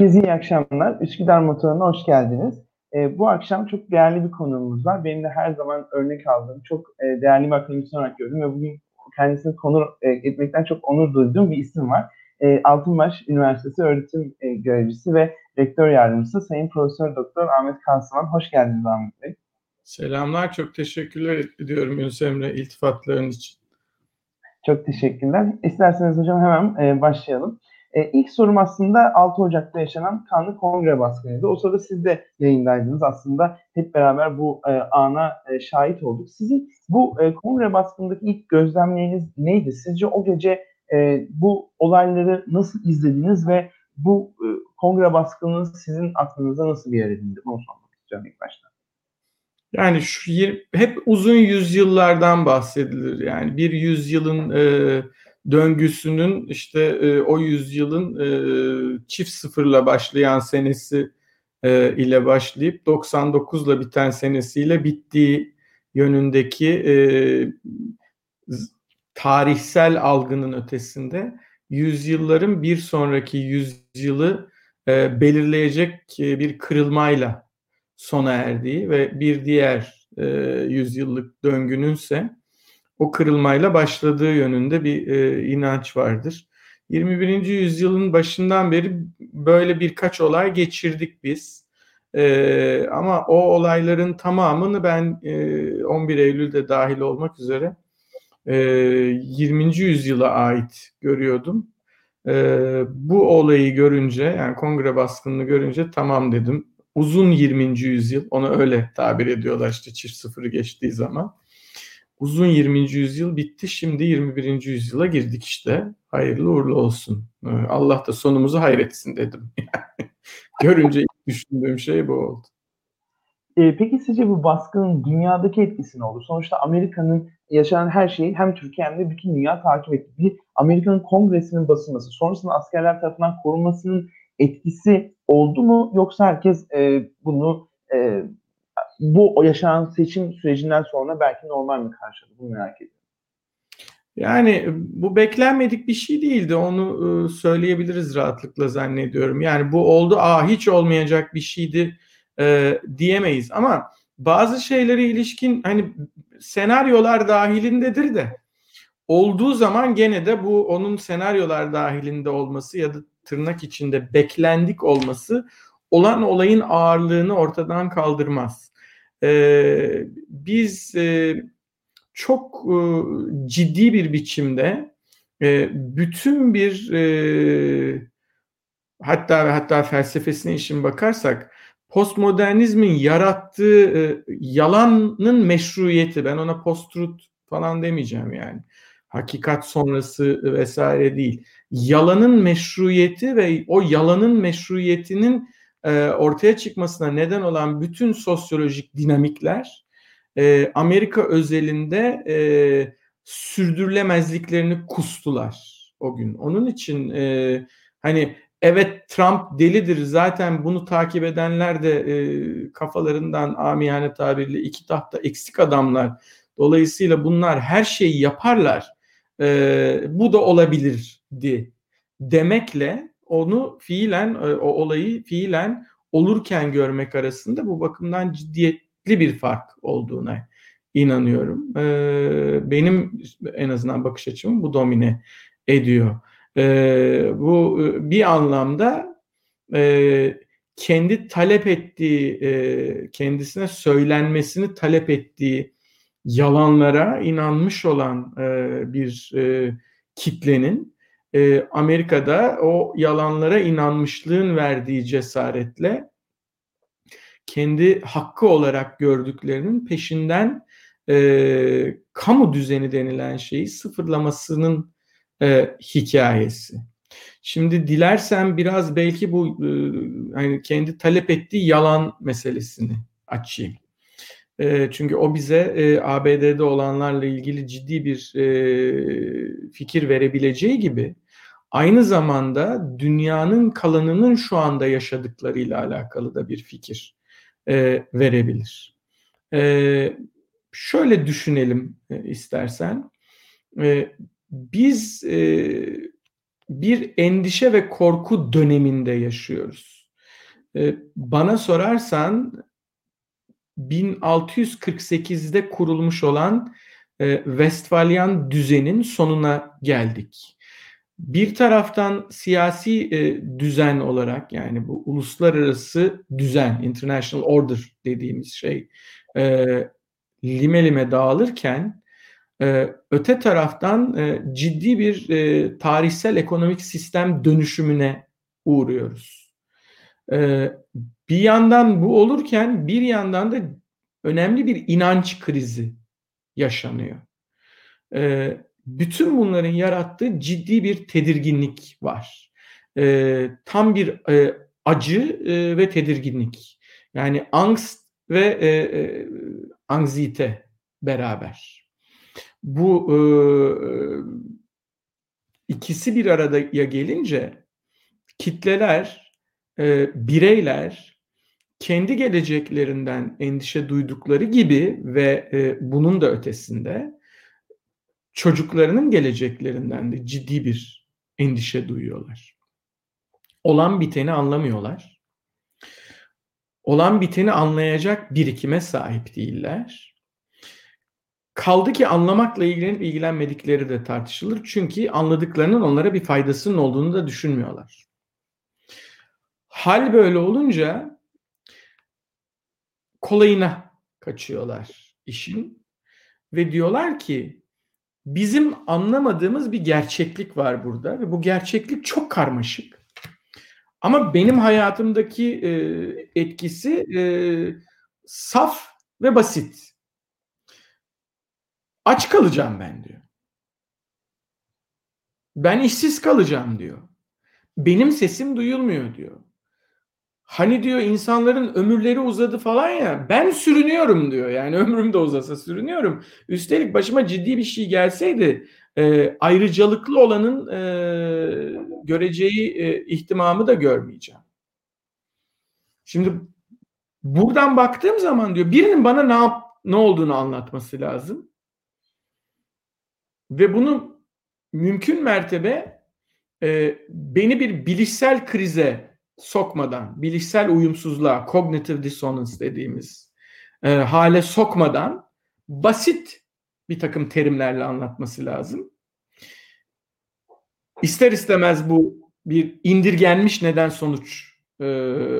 Herkese iyi akşamlar. Üsküdar Motoru'na hoş geldiniz. E, bu akşam çok değerli bir konuğumuz var. Benim de her zaman örnek aldığım çok e, değerli bir akademisyen olarak gördüm ve bugün kendisini konu e, etmekten çok onur duyduğum bir isim var. E, Altınbaş Üniversitesi öğretim e, görevlisi ve rektör yardımcısı Sayın Profesör Doktor Ahmet Kalsıman. Hoş geldiniz Ahmet Bey. Selamlar, çok teşekkürler ediyorum Yunus Emre iltifatların için. Çok teşekkürler. İsterseniz hocam hemen e, başlayalım. E, ilk sorum aslında 6 Ocak'ta yaşanan kanlı kongre baskınıydı. O sırada siz de yayındaydınız. Aslında hep beraber bu e, ana e, şahit olduk. Sizin bu e, kongre baskındaki ilk gözlemleriniz neydi? Sizce o gece e, bu olayları nasıl izlediniz ve bu e, kongre baskını sizin aklınıza nasıl bir yer edindi? Bunu sormak istiyorum ilk başta. Yani şu hep uzun yüzyıllardan bahsedilir. Yani bir yüzyılın e, döngüsünün işte e, o yüzyılın e, çift sıfırla başlayan senesi e, ile başlayıp 99'la biten senesiyle bittiği yönündeki e, tarihsel algının ötesinde yüzyılların bir sonraki yüzyılı e, belirleyecek e, bir kırılmayla sona erdiği ve bir diğer e, yüzyıllık döngününse o kırılmayla başladığı yönünde bir e, inanç vardır. 21. yüzyılın başından beri böyle birkaç olay geçirdik biz. E, ama o olayların tamamını ben e, 11 Eylül'de dahil olmak üzere e, 20. yüzyıla ait görüyordum. E, bu olayı görünce yani kongre baskınını görünce tamam dedim. Uzun 20. yüzyıl ona öyle tabir ediyorlar işte çift sıfırı geçtiği zaman uzun 20. yüzyıl bitti. Şimdi 21. yüzyıla girdik işte. Hayırlı uğurlu olsun. Ee, Allah da sonumuzu hayretsin dedim. Görünce düşündüğüm şey bu oldu. E, peki sizce bu baskının dünyadaki etkisi ne oldu? Sonuçta Amerika'nın yaşanan her şeyi hem Türkiye hem de bütün dünya takip etti. Bir Amerika'nın kongresinin basılması, sonrasında askerler tarafından korunmasının etkisi oldu mu? Yoksa herkes e, bunu e, bu yaşanan seçim sürecinden sonra belki normal mi karşıladı? Bunu merak ediyorum. Yani bu beklenmedik bir şey değildi. Onu ıı, söyleyebiliriz rahatlıkla zannediyorum. Yani bu oldu, aa hiç olmayacak bir şeydi e, diyemeyiz. Ama bazı şeylere ilişkin hani senaryolar dahilindedir de olduğu zaman gene de bu onun senaryolar dahilinde olması ya da tırnak içinde beklendik olması olan olayın ağırlığını ortadan kaldırmaz e, biz e, çok e, ciddi bir biçimde e, bütün bir e, hatta ve hatta felsefesine işin bakarsak postmodernizmin yarattığı e, yalanın meşruiyeti ben ona post-truth falan demeyeceğim yani hakikat sonrası vesaire değil yalanın meşruiyeti ve o yalanın meşruiyetinin e, ortaya çıkmasına neden olan bütün sosyolojik dinamikler e, Amerika özelinde e, sürdürülemezliklerini kustular o gün. Onun için hani evet Trump delidir zaten bunu takip edenler de e, kafalarından amiyane tabirle iki tahta eksik adamlar. Dolayısıyla bunlar her şeyi yaparlar. Bu da olabilirdi demekle onu fiilen e, o olayı fiilen olurken görmek arasında bu bakımdan ciddiyetli bir fark olduğuna inanıyorum. E, benim en azından bakış açımı bu domine ediyor. E, bu bir anlamda kendi talep ettiği, kendisine söylenmesini talep ettiği yalanlara inanmış olan bir kitlenin e, Amerika'da o yalanlara inanmışlığın verdiği cesaretle kendi hakkı olarak gördüklerinin peşinden e, kamu düzeni denilen şeyi sıfırlamasının e, hikayesi. Şimdi dilersen biraz belki bu e, hani kendi talep ettiği yalan meselesini açayım. E, çünkü o bize e, ABD'de olanlarla ilgili ciddi bir e, fikir verebileceği gibi aynı zamanda dünyanın kalanının şu anda yaşadıklarıyla alakalı da bir fikir e, verebilir. E, şöyle düşünelim e, istersen. E, biz e, bir endişe ve korku döneminde yaşıyoruz. E, bana sorarsan 1648'de kurulmuş olan e, Westfalyan düzenin sonuna geldik. Bir taraftan siyasi e, düzen olarak yani bu uluslararası düzen, international order dediğimiz şey e, lime lime dağılırken e, öte taraftan e, ciddi bir e, tarihsel ekonomik sistem dönüşümüne uğruyoruz. E, bir yandan bu olurken bir yandan da önemli bir inanç krizi yaşanıyor. E, bütün bunların yarattığı ciddi bir tedirginlik var. E, tam bir e, acı e, ve tedirginlik. Yani angst ve e, e, anksiyete beraber. Bu e, ikisi bir araya gelince kitleler, e, bireyler kendi geleceklerinden endişe duydukları gibi ve e, bunun da ötesinde çocuklarının geleceklerinden de ciddi bir endişe duyuyorlar. Olan biteni anlamıyorlar. Olan biteni anlayacak birikime sahip değiller. Kaldı ki anlamakla ilgilenip ilgilenmedikleri de tartışılır. Çünkü anladıklarının onlara bir faydasının olduğunu da düşünmüyorlar. Hal böyle olunca kolayına kaçıyorlar işin ve diyorlar ki bizim anlamadığımız bir gerçeklik var burada ve bu gerçeklik çok karmaşık. Ama benim hayatımdaki e, etkisi e, saf ve basit. Aç kalacağım ben diyor. Ben işsiz kalacağım diyor. Benim sesim duyulmuyor diyor. Hani diyor insanların ömürleri uzadı falan ya ben sürünüyorum diyor. Yani ömrüm de uzasa sürünüyorum. Üstelik başıma ciddi bir şey gelseydi e, ayrıcalıklı olanın e, göreceği e, ihtimamı da görmeyeceğim. Şimdi buradan baktığım zaman diyor birinin bana ne yap, ne olduğunu anlatması lazım. Ve bunu mümkün mertebe e, beni bir bilişsel krize sokmadan, bilişsel uyumsuzluğa, cognitive dissonance dediğimiz e, hale sokmadan basit bir takım terimlerle anlatması lazım. İster istemez bu bir indirgenmiş neden sonuç e,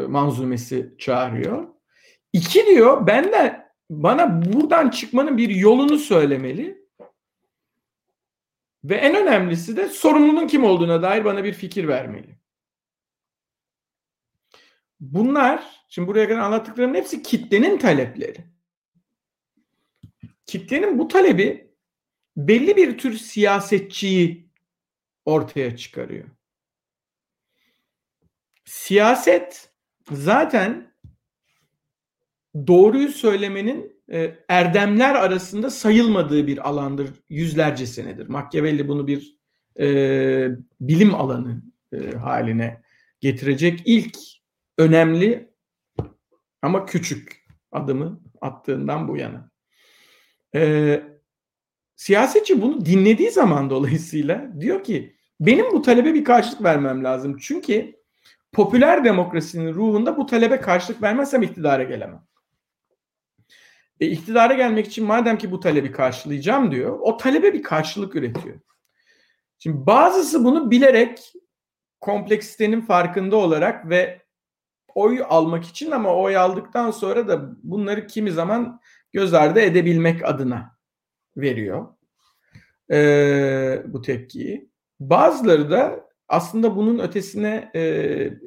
manzumesi çağırıyor. İki diyor ben de bana buradan çıkmanın bir yolunu söylemeli. Ve en önemlisi de sorumlunun kim olduğuna dair bana bir fikir vermeli. Bunlar, şimdi buraya kadar anlattıklarımın hepsi kitlenin talepleri. Kitlenin bu talebi belli bir tür siyasetçiyi ortaya çıkarıyor. Siyaset zaten doğruyu söylemenin e, erdemler arasında sayılmadığı bir alandır yüzlerce senedir. Machiavelli bunu bir e, bilim alanı e, haline getirecek ilk önemli ama küçük adımı attığından bu yana. E, siyasetçi bunu dinlediği zaman dolayısıyla diyor ki benim bu talebe bir karşılık vermem lazım. Çünkü popüler demokrasinin ruhunda bu talebe karşılık vermezsem iktidara gelemem. E, iktidara gelmek için madem ki bu talebi karşılayacağım diyor, o talebe bir karşılık üretiyor. Şimdi bazısı bunu bilerek kompleksitenin farkında olarak ve oy almak için ama oy aldıktan sonra da bunları kimi zaman göz ardı edebilmek adına veriyor e, bu tepkiyi. Bazıları da aslında bunun ötesine e,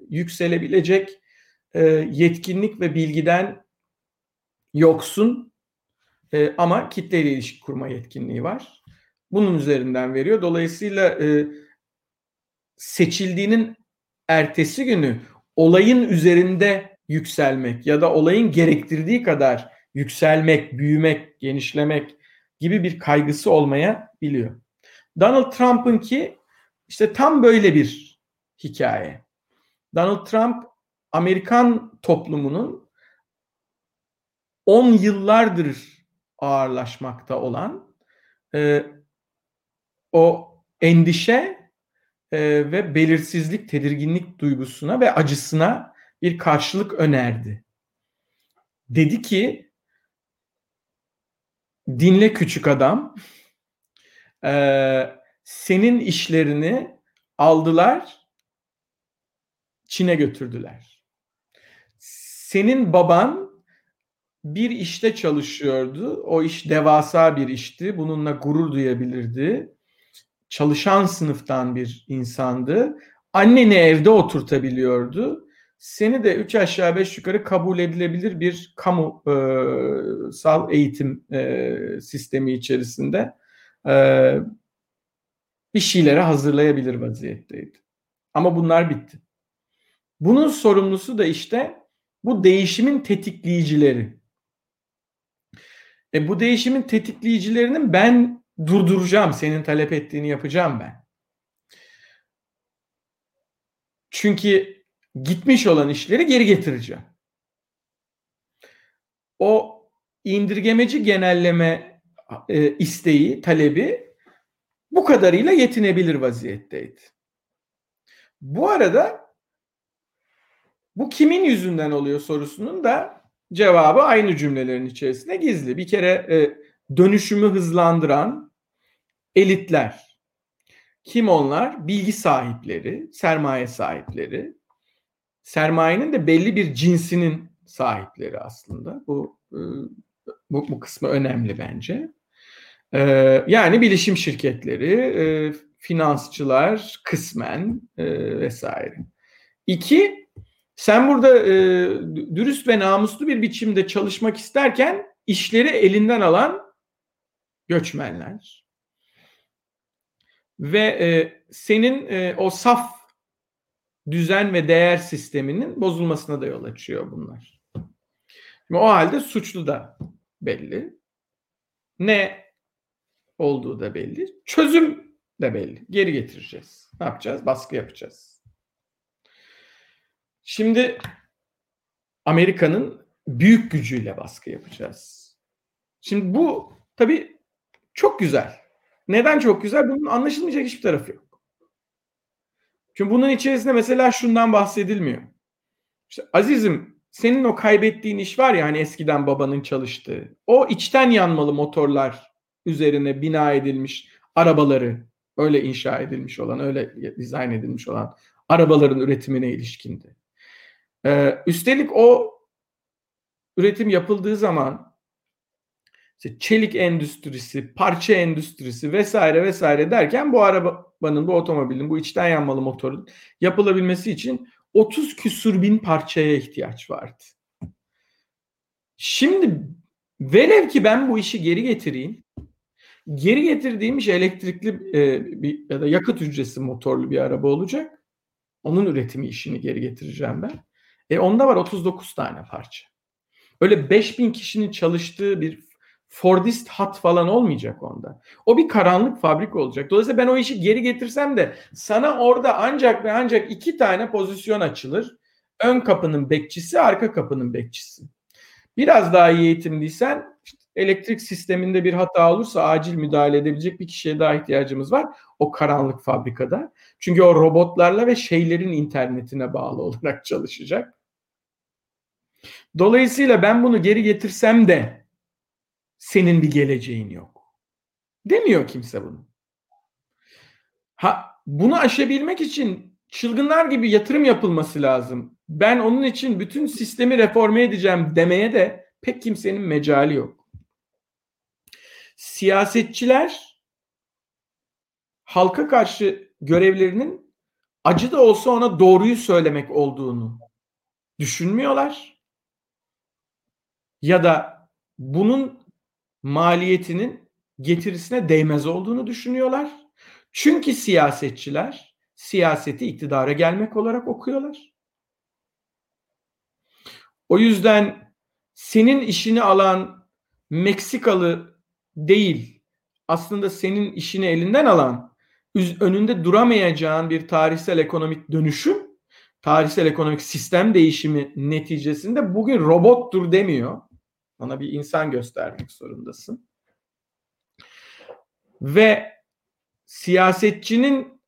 yükselebilecek e, yetkinlik ve bilgiden yoksun e, ama kitleyle ilişki kurma yetkinliği var. Bunun üzerinden veriyor. Dolayısıyla e, seçildiğinin ertesi günü olayın üzerinde yükselmek ya da olayın gerektirdiği kadar yükselmek, büyümek, genişlemek gibi bir kaygısı olmaya biliyor. Donald Trump'ın ki işte tam böyle bir hikaye. Donald Trump Amerikan toplumunun 10 yıllardır ağırlaşmakta olan e, o endişe e, ve belirsizlik, tedirginlik duygusuna ve acısına bir karşılık önerdi. Dedi ki dinle küçük adam e, senin işlerini aldılar Çin'e götürdüler. Senin baban bir işte çalışıyordu. O iş devasa bir işti. Bununla gurur duyabilirdi. Çalışan sınıftan bir insandı. Anneni evde oturtabiliyordu. Seni de üç aşağı beş yukarı kabul edilebilir bir kamu e, eğitim e, sistemi içerisinde e, bir şeylere hazırlayabilir vaziyetteydi. Ama bunlar bitti. Bunun sorumlusu da işte bu değişimin tetikleyicileri. E bu değişimin tetikleyicilerinin ben durduracağım. Senin talep ettiğini yapacağım ben. Çünkü gitmiş olan işleri geri getireceğim. O indirgemeci genelleme e, isteği, talebi bu kadarıyla yetinebilir vaziyetteydi. Bu arada bu kimin yüzünden oluyor sorusunun da cevabı aynı cümlelerin içerisinde gizli. Bir kere e, dönüşümü hızlandıran elitler. Kim onlar? Bilgi sahipleri, sermaye sahipleri. Sermayenin de belli bir cinsinin sahipleri aslında. Bu e, bu, bu kısmı önemli bence. E, yani bilişim şirketleri, e, finansçılar kısmen vesaire. İki, sen burada dürüst ve namuslu bir biçimde çalışmak isterken işleri elinden alan göçmenler ve e, senin e, o saf düzen ve değer sisteminin bozulmasına da yol açıyor bunlar. Şimdi o halde suçlu da belli. Ne olduğu da belli. Çözüm de belli. Geri getireceğiz. Ne yapacağız? Baskı yapacağız. Şimdi Amerika'nın büyük gücüyle baskı yapacağız. Şimdi bu tabii çok güzel. Neden çok güzel? Bunun anlaşılmayacak hiçbir tarafı yok. Çünkü bunun içerisinde mesela şundan bahsedilmiyor. İşte azizim senin o kaybettiğin iş var ya hani eskiden babanın çalıştığı. O içten yanmalı motorlar üzerine bina edilmiş arabaları öyle inşa edilmiş olan, öyle dizayn edilmiş olan arabaların üretimine ilişkindi. Ee, üstelik o üretim yapıldığı zaman işte çelik endüstrisi, parça endüstrisi vesaire vesaire derken bu arabanın, bu otomobilin, bu içten yanmalı motorun yapılabilmesi için 30 küsur bin parçaya ihtiyaç vardı. Şimdi velev ki ben bu işi geri getireyim. Geri getirdiğim iş elektrikli e, bir, ya da yakıt hücresi motorlu bir araba olacak. Onun üretimi işini geri getireceğim ben. E onda var 39 tane parça. Öyle 5000 kişinin çalıştığı bir Fordist hat falan olmayacak onda. O bir karanlık fabrik olacak. Dolayısıyla ben o işi geri getirsem de sana orada ancak ve ancak iki tane pozisyon açılır. Ön kapının bekçisi, arka kapının bekçisi. Biraz daha iyi eğitimliysen elektrik sisteminde bir hata olursa acil müdahale edebilecek bir kişiye daha ihtiyacımız var. O karanlık fabrikada. Çünkü o robotlarla ve şeylerin internetine bağlı olarak çalışacak. Dolayısıyla ben bunu geri getirsem de senin bir geleceğin yok. Demiyor kimse bunu. Ha bunu aşabilmek için çılgınlar gibi yatırım yapılması lazım. Ben onun için bütün sistemi reforme edeceğim demeye de pek kimsenin mecali yok. Siyasetçiler halka karşı görevlerinin acı da olsa ona doğruyu söylemek olduğunu düşünmüyorlar. Ya da bunun maliyetinin getirisine değmez olduğunu düşünüyorlar. Çünkü siyasetçiler siyaseti iktidara gelmek olarak okuyorlar. O yüzden senin işini alan Meksikalı değil, aslında senin işini elinden alan, önünde duramayacağın bir tarihsel ekonomik dönüşüm, tarihsel ekonomik sistem değişimi neticesinde bugün robottur demiyor. Ona bir insan göstermek zorundasın. Ve siyasetçinin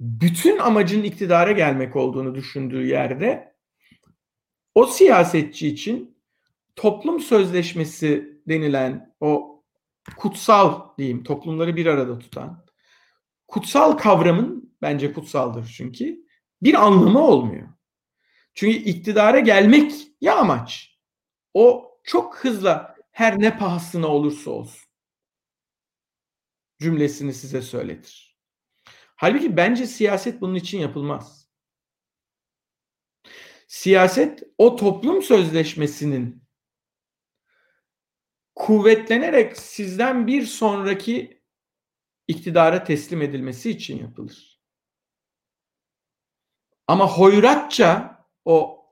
bütün amacın iktidara gelmek olduğunu düşündüğü yerde o siyasetçi için toplum sözleşmesi denilen o kutsal diyeyim toplumları bir arada tutan kutsal kavramın bence kutsaldır çünkü bir anlamı olmuyor. Çünkü iktidara gelmek ya amaç. O çok hızla her ne pahasına olursa olsun cümlesini size söyletir. Halbuki bence siyaset bunun için yapılmaz. Siyaset o toplum sözleşmesinin kuvvetlenerek sizden bir sonraki iktidara teslim edilmesi için yapılır. Ama hoyratça o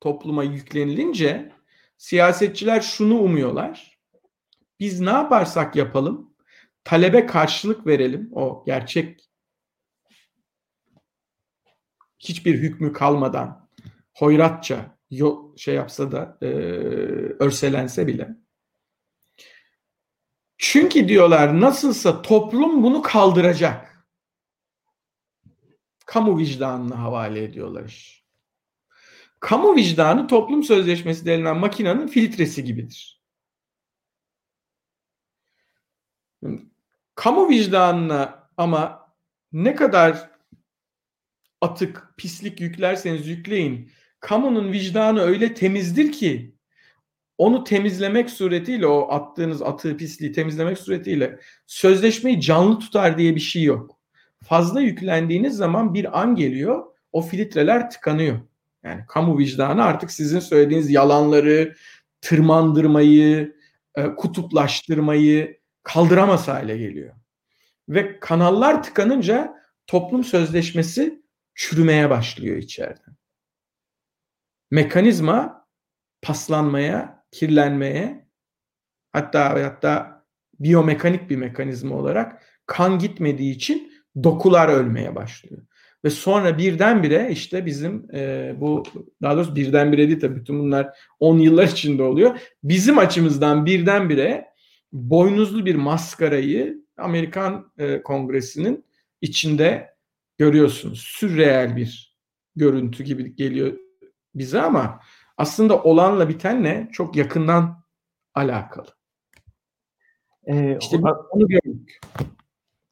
topluma yüklenilince siyasetçiler şunu umuyorlar. Biz ne yaparsak yapalım talebe karşılık verelim o gerçek hiçbir hükmü kalmadan hoyratça şey yapsa da e, örselense bile çünkü diyorlar nasılsa toplum bunu kaldıracak. Kamu vicdanına havale ediyorlar. Kamu vicdanı toplum sözleşmesi denilen makinenin filtresi gibidir. Kamu vicdanına ama ne kadar atık, pislik yüklerseniz yükleyin. Kamunun vicdanı öyle temizdir ki onu temizlemek suretiyle o attığınız atığı pisliği temizlemek suretiyle sözleşmeyi canlı tutar diye bir şey yok. Fazla yüklendiğiniz zaman bir an geliyor o filtreler tıkanıyor. Yani kamu vicdanı artık sizin söylediğiniz yalanları, tırmandırmayı, e, kutuplaştırmayı kaldıramaz hale geliyor. Ve kanallar tıkanınca toplum sözleşmesi çürümeye başlıyor içeride. Mekanizma paslanmaya, kirlenmeye hatta hatta biyomekanik bir mekanizma olarak kan gitmediği için dokular ölmeye başlıyor. Ve sonra birdenbire işte bizim e, bu daha doğrusu birdenbire değil tabii bütün bunlar 10 yıllar içinde oluyor. Bizim açımızdan birdenbire boynuzlu bir maskarayı Amerikan e, Kongresi'nin içinde görüyorsunuz. Sürreel bir görüntü gibi geliyor bize ama aslında olanla bitenle çok yakından alakalı. Ee, işte onu gördük.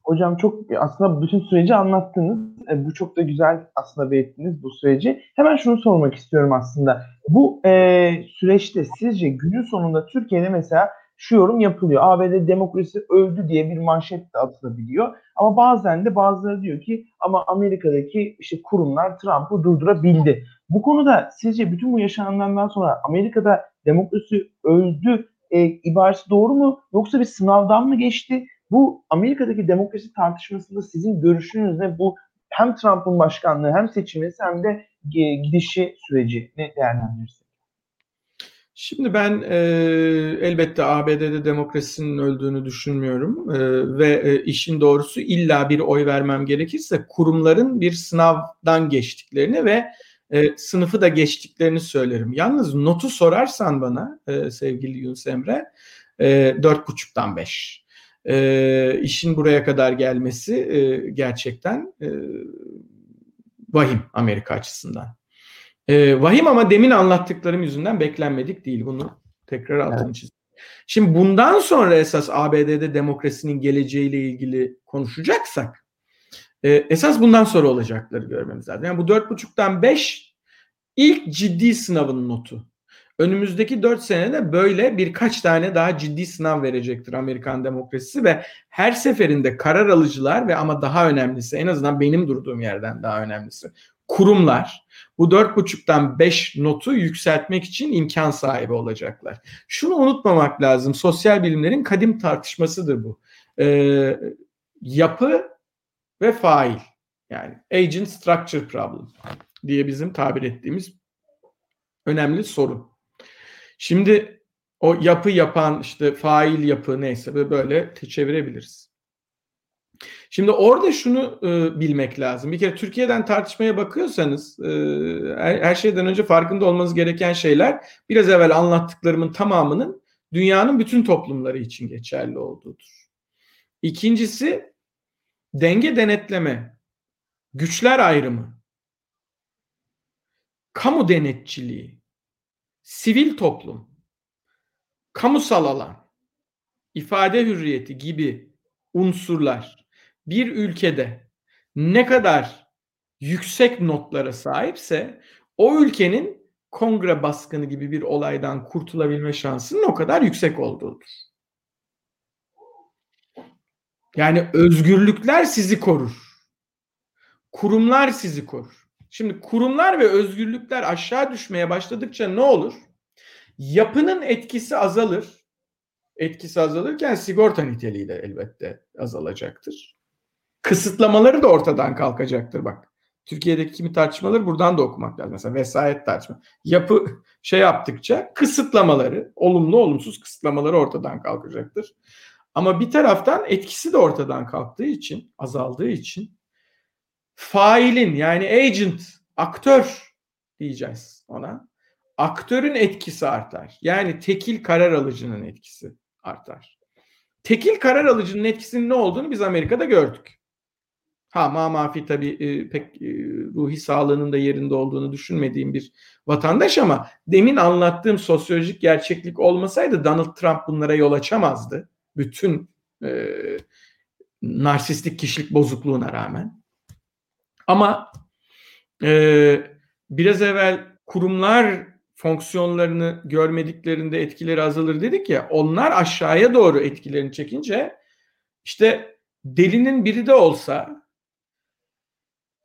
Hocam çok aslında bütün süreci anlattınız. E, bu çok da güzel aslında belirttiniz bu süreci. Hemen şunu sormak istiyorum aslında. Bu e, süreçte sizce günün sonunda Türkiye'de mesela şu yorum yapılıyor. ABD demokrasi öldü diye bir manşet de atılabiliyor. Ama bazen de bazıları diyor ki ama Amerika'daki işte kurumlar Trump'ı durdurabildi. Bu konuda sizce bütün bu yaşananlardan sonra Amerika'da demokrasi öldü e, ibaresi doğru mu? Yoksa bir sınavdan mı geçti? Bu Amerika'daki demokrasi tartışmasında sizin görüşünüz ne? Bu hem Trump'ın başkanlığı hem seçilmesi hem de gidişi süreci ne değerlendirirsiniz? Şimdi ben e, elbette ABD'de demokrasinin öldüğünü düşünmüyorum e, ve e, işin doğrusu illa bir oy vermem gerekirse kurumların bir sınavdan geçtiklerini ve e, sınıfı da geçtiklerini söylerim. Yalnız notu sorarsan bana e, sevgili Yunus Emre e, dört buçuktan beş. E, işin buraya kadar gelmesi e, gerçekten e, vahim Amerika açısından. E, vahim ama demin anlattıklarım yüzünden beklenmedik değil. Bunu tekrar altını evet. çizdim. Şimdi bundan sonra esas ABD'de demokrasinin geleceğiyle ilgili konuşacaksak e, esas bundan sonra olacakları görmemiz lazım. Yani bu dört buçuktan beş ilk ciddi sınavın notu. Önümüzdeki dört senede böyle birkaç tane daha ciddi sınav verecektir Amerikan demokrasisi ve her seferinde karar alıcılar ve ama daha önemlisi en azından benim durduğum yerden daha önemlisi kurumlar bu dört buçuktan beş notu yükseltmek için imkan sahibi olacaklar. Şunu unutmamak lazım. Sosyal bilimlerin kadim tartışmasıdır bu. Ee, yapı ve fail. Yani agent structure problem diye bizim tabir ettiğimiz önemli sorun. Şimdi o yapı yapan işte fail yapı neyse böyle çevirebiliriz. Şimdi orada şunu e, bilmek lazım. Bir kere Türkiye'den tartışmaya bakıyorsanız e, her, her şeyden önce farkında olmanız gereken şeyler biraz evvel anlattıklarımın tamamının dünyanın bütün toplumları için geçerli olduğudur. İkincisi denge denetleme. güçler ayrımı, kamu denetçiliği, sivil toplum, kamusal alan, ifade hürriyeti gibi unsurlar bir ülkede ne kadar yüksek notlara sahipse o ülkenin kongre baskını gibi bir olaydan kurtulabilme şansının o kadar yüksek olduğudur. Yani özgürlükler sizi korur. Kurumlar sizi korur. Şimdi kurumlar ve özgürlükler aşağı düşmeye başladıkça ne olur? Yapının etkisi azalır. Etkisi azalırken sigorta niteliği de elbette azalacaktır. Kısıtlamaları da ortadan kalkacaktır bak. Türkiye'deki kimi tartışmaları buradan da okumak lazım. Mesela vesayet tartışma. Yapı şey yaptıkça kısıtlamaları, olumlu olumsuz kısıtlamaları ortadan kalkacaktır. Ama bir taraftan etkisi de ortadan kalktığı için, azaldığı için failin yani agent, aktör diyeceğiz ona. Aktörün etkisi artar. Yani tekil karar alıcının etkisi artar. Tekil karar alıcının etkisinin ne olduğunu biz Amerika'da gördük. Ha ma mafi tabii e, pek e, ruhi sağlığının da yerinde olduğunu düşünmediğim bir vatandaş ama demin anlattığım sosyolojik gerçeklik olmasaydı Donald Trump bunlara yol açamazdı. Bütün e, narsistik kişilik bozukluğuna rağmen. Ama e, biraz evvel kurumlar fonksiyonlarını görmediklerinde etkileri azalır dedik ya onlar aşağıya doğru etkilerini çekince işte delinin biri de olsa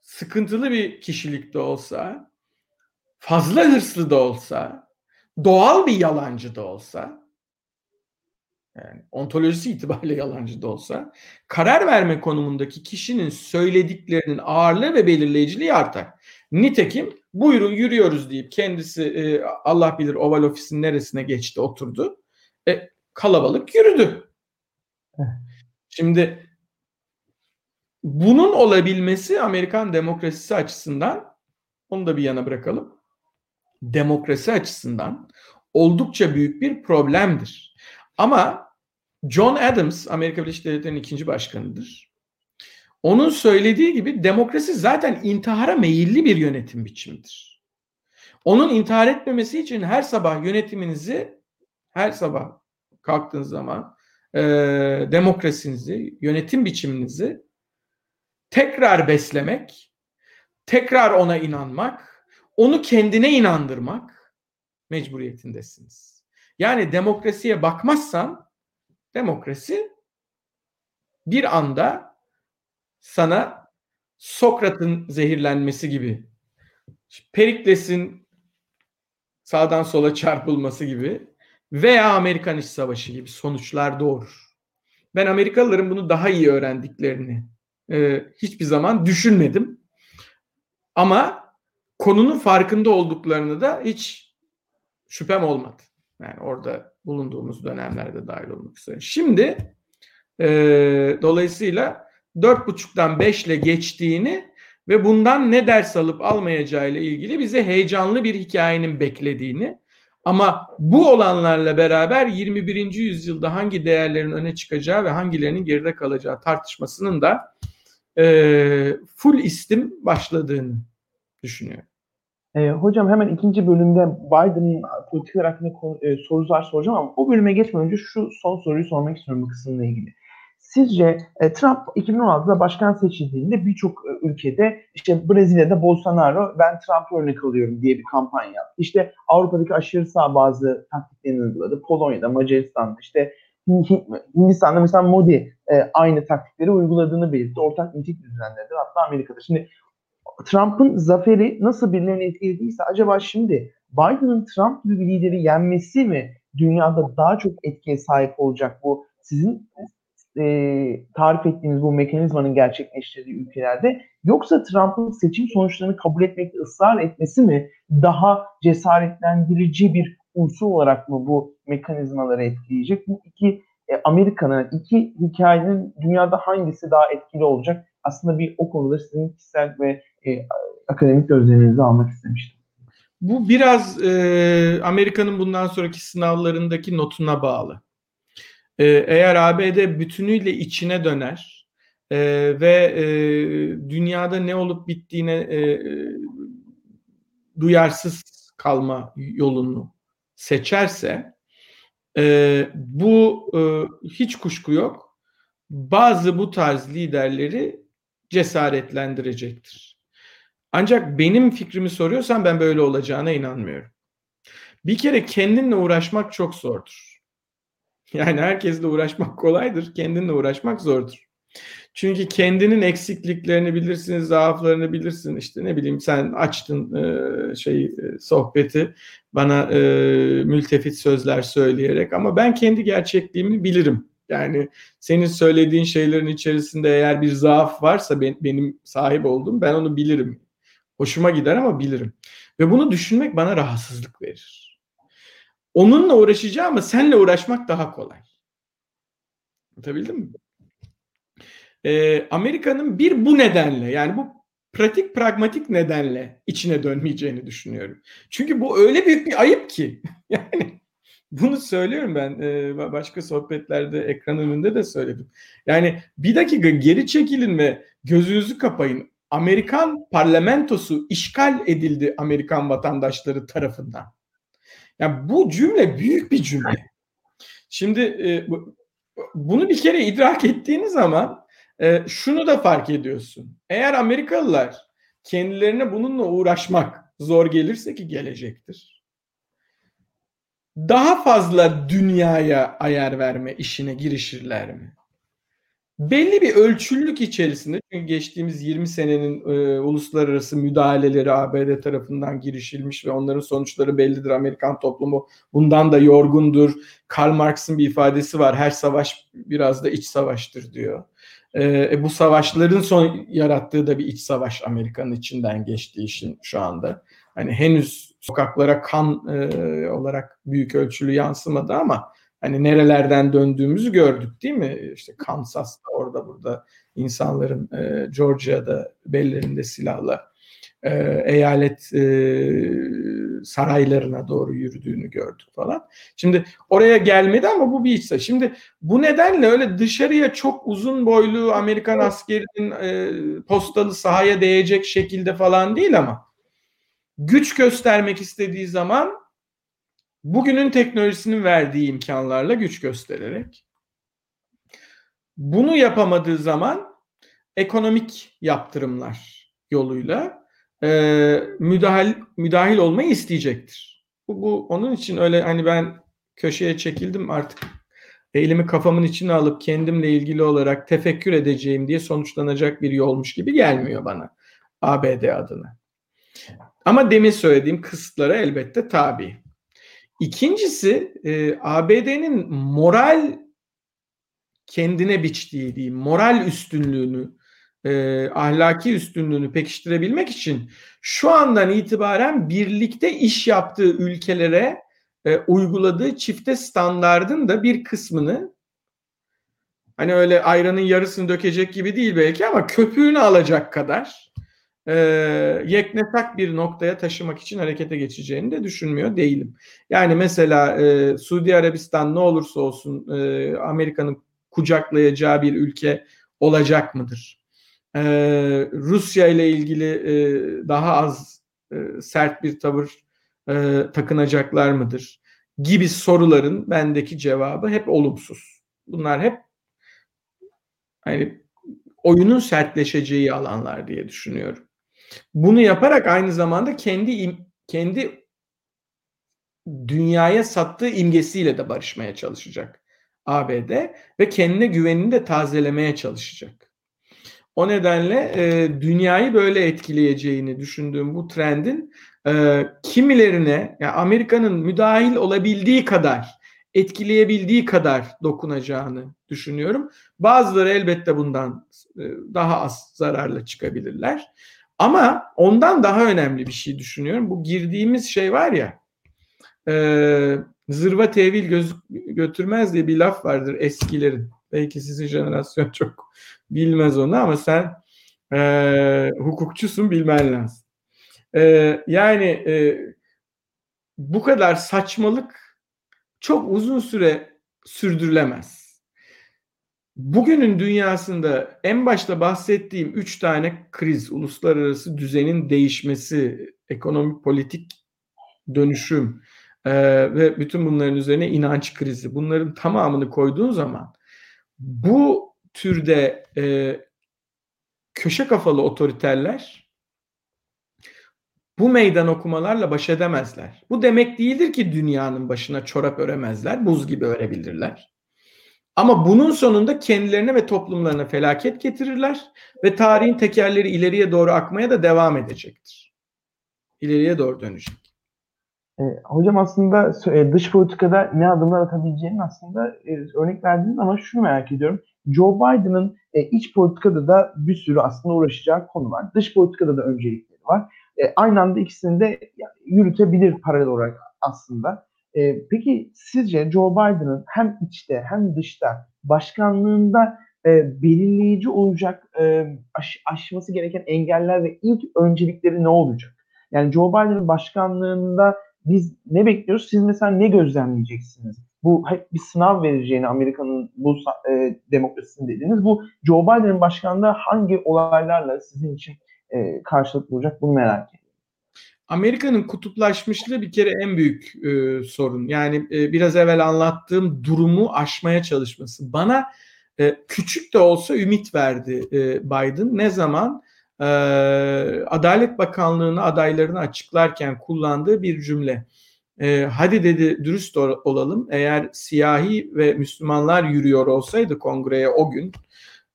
sıkıntılı bir kişilik de olsa fazla hırslı da olsa doğal bir yalancı da olsa yani ontolojisi itibariyle yalancı da olsa karar verme konumundaki kişinin söylediklerinin ağırlığı ve belirleyiciliği artar. Nitekim buyurun yürüyoruz deyip kendisi e, Allah bilir oval ofisin neresine geçti oturdu. E, kalabalık yürüdü. Şimdi bunun olabilmesi Amerikan demokrasisi açısından onu da bir yana bırakalım. Demokrasi açısından oldukça büyük bir problemdir. Ama John Adams Amerika Birleşik Devletleri'nin ikinci başkanıdır. Onun söylediği gibi demokrasi zaten intihara meyilli bir yönetim biçimidir. Onun intihar etmemesi için her sabah yönetiminizi her sabah kalktığınız zaman e, demokrasinizi, yönetim biçiminizi tekrar beslemek, tekrar ona inanmak, onu kendine inandırmak mecburiyetindesiniz. Yani demokrasiye bakmazsan demokrasi bir anda sana Sokrat'ın zehirlenmesi gibi, Perikles'in sağdan sola çarpılması gibi veya Amerikan İç Savaşı gibi sonuçlar doğurur. Ben Amerikalıların bunu daha iyi öğrendiklerini e, hiçbir zaman düşünmedim. Ama konunun farkında olduklarını da hiç şüphem olmadı. Yani orada bulunduğumuz dönemlerde dahil olmak üzere. Şimdi e, dolayısıyla dört buçuktan beşle geçtiğini ve bundan ne ders alıp almayacağı ile ilgili bize heyecanlı bir hikayenin beklediğini ama bu olanlarla beraber 21. yüzyılda hangi değerlerin öne çıkacağı ve hangilerinin geride kalacağı tartışmasının da e, full istim başladığını düşünüyorum. E, hocam hemen ikinci bölümde Biden'ın politikalar hakkında e, sorular soracağım ama o bölüme geçmeden önce şu son soruyu sormak istiyorum bu kısımla ilgili. Sizce e, Trump 2016'da başkan seçildiğinde birçok e, ülkede işte Brezilya'da Bolsonaro ben Trump'ı örnek alıyorum diye bir kampanya yaptı. İşte Avrupa'daki aşırı sağ bazı taktiklerini uyguladı. Polonya'da, Macaristan'da işte Hindistan'da mesela Modi e, aynı taktikleri uyguladığını belirtti. Ortak miting düzenledi. Hatta Amerika'da. Şimdi Trump'ın zaferi nasıl birilerini etkilediyse acaba şimdi Biden'ın Trump gibi bir lideri yenmesi mi dünyada daha çok etkiye sahip olacak bu sizin e, tarif ettiğiniz bu mekanizmanın gerçekleştirdiği ülkelerde yoksa Trump'ın seçim sonuçlarını kabul etmekte ısrar etmesi mi daha cesaretlendirici bir unsur olarak mı bu mekanizmaları etkileyecek? Bu iki e, Amerika'nın iki hikayenin dünyada hangisi daha etkili olacak? Aslında bir o konuda sizin kişisel ve e, akademik gözleminizi almak istemiştim. Bu biraz e, Amerika'nın bundan sonraki sınavlarındaki notuna bağlı. E, eğer ABD bütünüyle içine döner e, ve e, dünyada ne olup bittiğine e, duyarsız kalma yolunu seçerse e, bu e, hiç kuşku yok. Bazı bu tarz liderleri cesaretlendirecektir. Ancak benim fikrimi soruyorsan ben böyle olacağına inanmıyorum. Bir kere kendinle uğraşmak çok zordur. Yani herkesle uğraşmak kolaydır, kendinle uğraşmak zordur. Çünkü kendinin eksikliklerini bilirsin, zaaflarını bilirsin. İşte ne bileyim sen açtın e, şey sohbeti bana e, mültefit sözler söyleyerek ama ben kendi gerçekliğimi bilirim. Yani senin söylediğin şeylerin içerisinde eğer bir zaaf varsa ben, benim sahip olduğum ben onu bilirim. Hoşuma gider ama bilirim. Ve bunu düşünmek bana rahatsızlık verir. Onunla uğraşacağım ama senle uğraşmak daha kolay. Anlatabildim mi? Ee, Amerika'nın bir bu nedenle yani bu pratik pragmatik nedenle içine dönmeyeceğini düşünüyorum. Çünkü bu öyle büyük bir ayıp ki. yani bunu söylüyorum ben e, başka sohbetlerde ekran önünde de söyledim. Yani bir dakika geri çekilin ve gözünüzü kapayın. Amerikan parlamentosu işgal edildi Amerikan vatandaşları tarafından. Yani bu cümle büyük bir cümle. Şimdi e, bunu bir kere idrak ettiğiniz zaman e, şunu da fark ediyorsun. Eğer Amerikalılar kendilerine bununla uğraşmak zor gelirse ki gelecektir. Daha fazla dünyaya ayar verme işine girişirler mi? belli bir ölçüllük içerisinde çünkü geçtiğimiz 20 senenin e, uluslararası müdahaleleri ABD tarafından girişilmiş ve onların sonuçları bellidir. Amerikan toplumu bundan da yorgundur. Karl Marx'ın bir ifadesi var. Her savaş biraz da iç savaştır diyor. E, e bu savaşların son yarattığı da bir iç savaş Amerika'nın içinden geçtiği için şu anda. Hani henüz sokaklara kan e, olarak büyük ölçülü yansımadı ama hani nerelerden döndüğümüzü gördük değil mi? İşte Kansas'ta orada burada insanların e, Georgia'da bellerinde silahla e, eyalet e, saraylarına doğru yürüdüğünü gördük falan. Şimdi oraya gelmedi ama bu bir içse. Şimdi bu nedenle öyle dışarıya çok uzun boylu Amerikan askerinin e, postalı sahaya değecek şekilde falan değil ama güç göstermek istediği zaman bugünün teknolojisinin verdiği imkanlarla güç göstererek bunu yapamadığı zaman ekonomik yaptırımlar yoluyla e, müdahil müdahil olmayı isteyecektir. Bu, bu onun için öyle hani ben köşeye çekildim artık elimi kafamın içine alıp kendimle ilgili olarak tefekkür edeceğim diye sonuçlanacak bir yolmuş gibi gelmiyor bana ABD adına. Ama demin söylediğim kısıtlara elbette tabi. İkincisi e, ABD'nin moral kendine biçtiği diyeyim moral üstünlüğünü e, ahlaki üstünlüğünü pekiştirebilmek için şu andan itibaren birlikte iş yaptığı ülkelere e, uyguladığı çifte standardın da bir kısmını hani öyle ayranın yarısını dökecek gibi değil belki ama köpüğünü alacak kadar e, yeknesak bir noktaya taşımak için harekete geçeceğini de düşünmüyor değilim. Yani mesela e, Suudi Arabistan ne olursa olsun e, Amerika'nın kucaklayacağı bir ülke olacak mıdır? E, Rusya ile ilgili e, daha az e, sert bir tavır e, takınacaklar mıdır? Gibi soruların bendeki cevabı hep olumsuz. Bunlar hep hani oyunun sertleşeceği alanlar diye düşünüyorum. Bunu yaparak aynı zamanda kendi kendi dünyaya sattığı imgesiyle de barışmaya çalışacak ABD ve kendine güvenini de tazelemeye çalışacak. O nedenle e, dünyayı böyle etkileyeceğini düşündüğüm bu trendin e, kimilerine yani Amerika'nın müdahil olabildiği kadar etkileyebildiği kadar dokunacağını düşünüyorum. Bazıları elbette bundan e, daha az zararla çıkabilirler. Ama ondan daha önemli bir şey düşünüyorum. Bu girdiğimiz şey var ya e, zırva tevil göz, götürmez diye bir laf vardır eskilerin. Belki sizin jenerasyon çok bilmez onu ama sen e, hukukçusun bilmen lazım. E, yani e, bu kadar saçmalık çok uzun süre sürdürülemez. Bugünün dünyasında en başta bahsettiğim üç tane kriz, uluslararası düzenin değişmesi, ekonomik politik dönüşüm e, ve bütün bunların üzerine inanç krizi. Bunların tamamını koyduğun zaman bu türde e, köşe kafalı otoriterler bu meydan okumalarla baş edemezler. Bu demek değildir ki dünyanın başına çorap öremezler, buz gibi örebilirler. Ama bunun sonunda kendilerine ve toplumlarına felaket getirirler ve tarihin tekerleri ileriye doğru akmaya da devam edecektir. İleriye doğru dönecek. E, hocam aslında e, dış politikada ne adımlar atabileceğinin aslında e, örnek verdiniz ama şunu merak ediyorum. Joe Biden'ın e, iç politikada da bir sürü aslında uğraşacağı konu var. Dış politikada da öncelikleri var. E, aynı anda ikisini de yürütebilir paralel olarak aslında. E, peki sizce Joe Biden'ın hem içte hem dışta başkanlığında e, belirleyici olacak e, aş, aşması gereken engeller ve ilk öncelikleri ne olacak? Yani Joe Biden'ın başkanlığında biz ne bekliyoruz? Siz mesela ne gözlemleyeceksiniz? Bu hep bir sınav vereceğini Amerika'nın bu e, demokrasisini dediğiniz bu Joe Biden'ın başkanlığı hangi olaylarla sizin için e, karşılık bulacak bunu merak ediyorum. Amerika'nın kutuplaşmışlığı bir kere en büyük e, sorun. Yani e, biraz evvel anlattığım durumu aşmaya çalışması. Bana e, küçük de olsa ümit verdi e, Biden. Ne zaman? E, Adalet Bakanlığı'nı adaylarını açıklarken kullandığı bir cümle. E, hadi dedi dürüst olalım. Eğer siyahi ve Müslümanlar yürüyor olsaydı kongreye o gün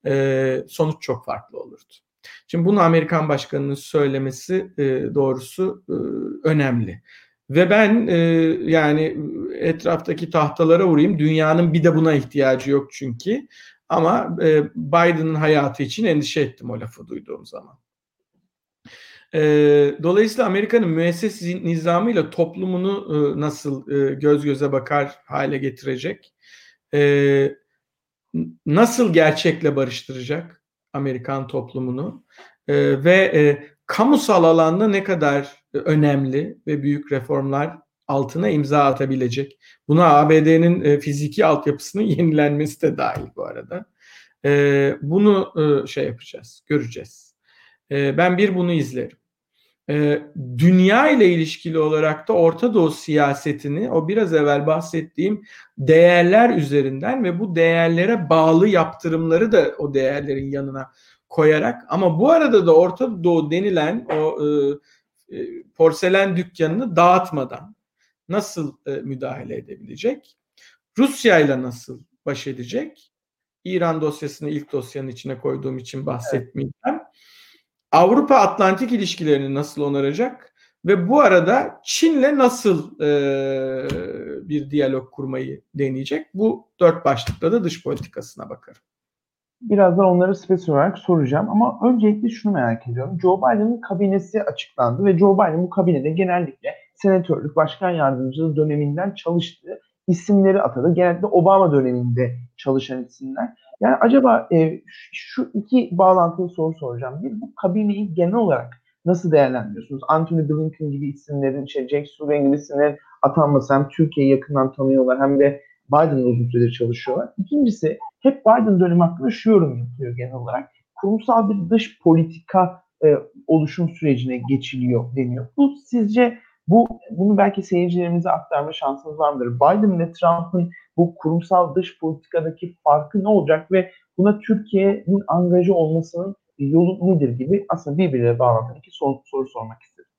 e, sonuç çok farklı olurdu. Şimdi bunu Amerikan başkanının söylemesi e, doğrusu e, önemli. Ve ben e, yani etraftaki tahtalara vurayım. Dünyanın bir de buna ihtiyacı yok çünkü. Ama e, Biden'ın hayatı için endişe ettim o lafı duyduğum zaman. E, dolayısıyla Amerika'nın müesses nizamıyla toplumunu e, nasıl e, göz göze bakar hale getirecek? E, nasıl gerçekle barıştıracak Amerikan toplumunu? E, ve e, kamusal alanda ne kadar önemli ve büyük reformlar altına imza atabilecek. Buna ABD'nin e, fiziki altyapısının yenilenmesi de dahil bu arada. E, bunu e, şey yapacağız, göreceğiz. E, ben bir bunu izlerim. E, dünya ile ilişkili olarak da Orta Doğu siyasetini o biraz evvel bahsettiğim değerler üzerinden ve bu değerlere bağlı yaptırımları da o değerlerin yanına koyarak ama bu arada da Orta Doğu denilen o e, e, porselen dükkanını dağıtmadan nasıl e, müdahale edebilecek? Rusya ile nasıl baş edecek? İran dosyasını ilk dosyanın içine koyduğum için bahsetmeyeceğim. Evet. Avrupa Atlantik ilişkilerini nasıl onaracak? Ve bu arada Çin'le nasıl e, bir diyalog kurmayı deneyecek? Bu dört başlıkta da dış politikasına bakarım. Birazdan onları spesifik olarak soracağım ama öncelikle şunu merak ediyorum. Joe Biden'ın kabinesi açıklandı ve Joe Biden bu kabinede genellikle senatörlük, başkan yardımcılığı döneminden çalıştığı isimleri atadı. Genellikle Obama döneminde çalışan isimler. Yani acaba e, şu iki bağlantılı soru soracağım. Bir, bu kabineyi genel olarak nasıl değerlendiriyorsunuz? Anthony Blinken gibi isimlerin, şey, Jack Sullivan gibi isimlerin atanması hem Türkiye'yi yakından tanıyorlar hem de Biden'la uzun süredir çalışıyorlar. İkincisi hep Biden dönemi hakkında şu yorum yapılıyor genel olarak. Kurumsal bir dış politika e, oluşum sürecine geçiliyor deniyor. Bu sizce bu bunu belki seyircilerimize aktarma şansınız var mıdır? Biden ve Trump'ın bu kurumsal dış politikadaki farkı ne olacak ve buna Türkiye'nin angaja olmasının yolu nedir gibi aslında birbirine bağlantılı iki soru, soru sormak istedim.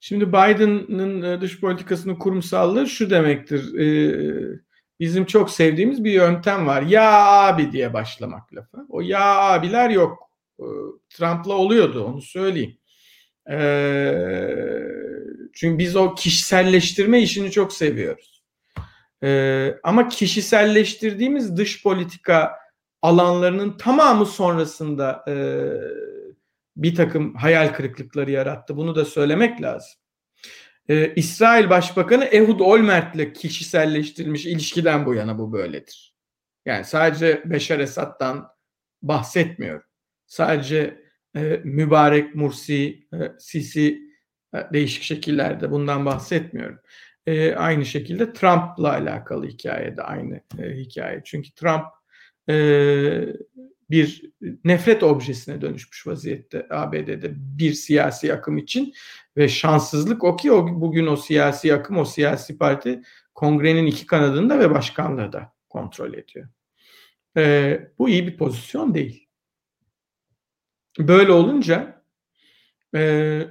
Şimdi Biden'ın e, dış politikasının kurumsallığı şu demektir. Ee, bizim çok sevdiğimiz bir yöntem var. Ya abi diye başlamak lafı. O ya abiler yok. Ee, Trump'la oluyordu onu söyleyeyim. Ee, çünkü biz o kişiselleştirme işini çok seviyoruz. Ee, ama kişiselleştirdiğimiz dış politika alanlarının tamamı sonrasında e, bir takım hayal kırıklıkları yarattı. Bunu da söylemek lazım. Ee, İsrail Başbakanı Ehud Olmert'le kişiselleştirilmiş ilişkiden bu yana bu böyledir. Yani sadece Beşar Esad'dan bahsetmiyorum. Sadece e, Mübarek, Mursi, e, Sisi e, değişik şekillerde bundan bahsetmiyorum. Aynı şekilde Trump'la alakalı hikaye de aynı hikaye. Çünkü Trump bir nefret objesine dönüşmüş vaziyette ABD'de bir siyasi akım için ve şanssızlık o ki o, bugün o siyasi akım, o siyasi parti kongrenin iki kanadında ve başkanlığı da kontrol ediyor. E, bu iyi bir pozisyon değil. Böyle olunca e,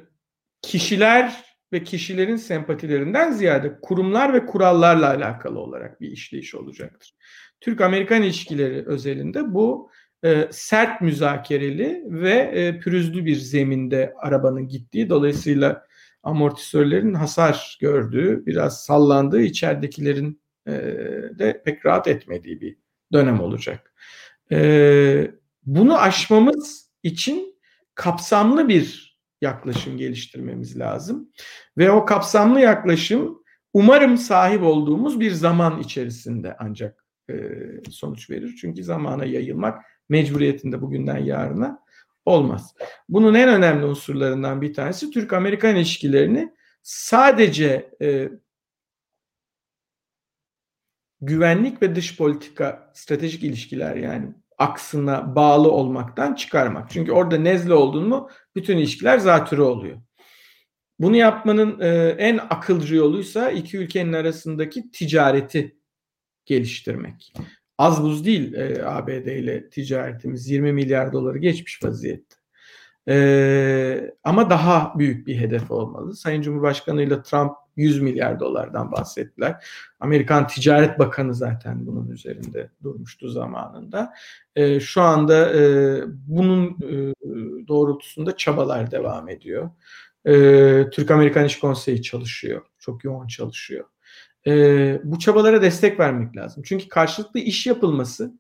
kişiler ve kişilerin sempatilerinden ziyade kurumlar ve kurallarla alakalı olarak bir işleyiş olacaktır. Türk-Amerikan ilişkileri özelinde bu e, sert müzakereli ve e, pürüzlü bir zeminde arabanın gittiği dolayısıyla amortisörlerin hasar gördüğü, biraz sallandığı, içeridekilerin e, de pek rahat etmediği bir dönem olacak. E, bunu aşmamız için kapsamlı bir yaklaşım geliştirmemiz lazım. Ve o kapsamlı yaklaşım umarım sahip olduğumuz bir zaman içerisinde ancak e, sonuç verir. Çünkü zamana yayılmak mecburiyetinde bugünden yarına olmaz. Bunun en önemli unsurlarından bir tanesi Türk-Amerikan ilişkilerini sadece e, güvenlik ve dış politika stratejik ilişkiler yani aksına bağlı olmaktan çıkarmak. Çünkü orada nezle oldun mu bütün ilişkiler zatürre oluyor. Bunu yapmanın e, en akılcı yoluysa iki ülkenin arasındaki ticareti geliştirmek. Az buz değil e, ABD ile ticaretimiz 20 milyar doları geçmiş vaziyette. E, ama daha büyük bir hedef olmalı. Sayın Cumhurbaşkanı ile Trump 100 milyar dolardan bahsettiler. Amerikan Ticaret Bakanı zaten bunun üzerinde durmuştu zamanında. E, şu anda e, bunun e, doğrultusunda çabalar devam ediyor. E, Türk-Amerikan İş Konseyi çalışıyor. Çok yoğun çalışıyor. E, bu çabalara destek vermek lazım. Çünkü karşılıklı iş yapılması,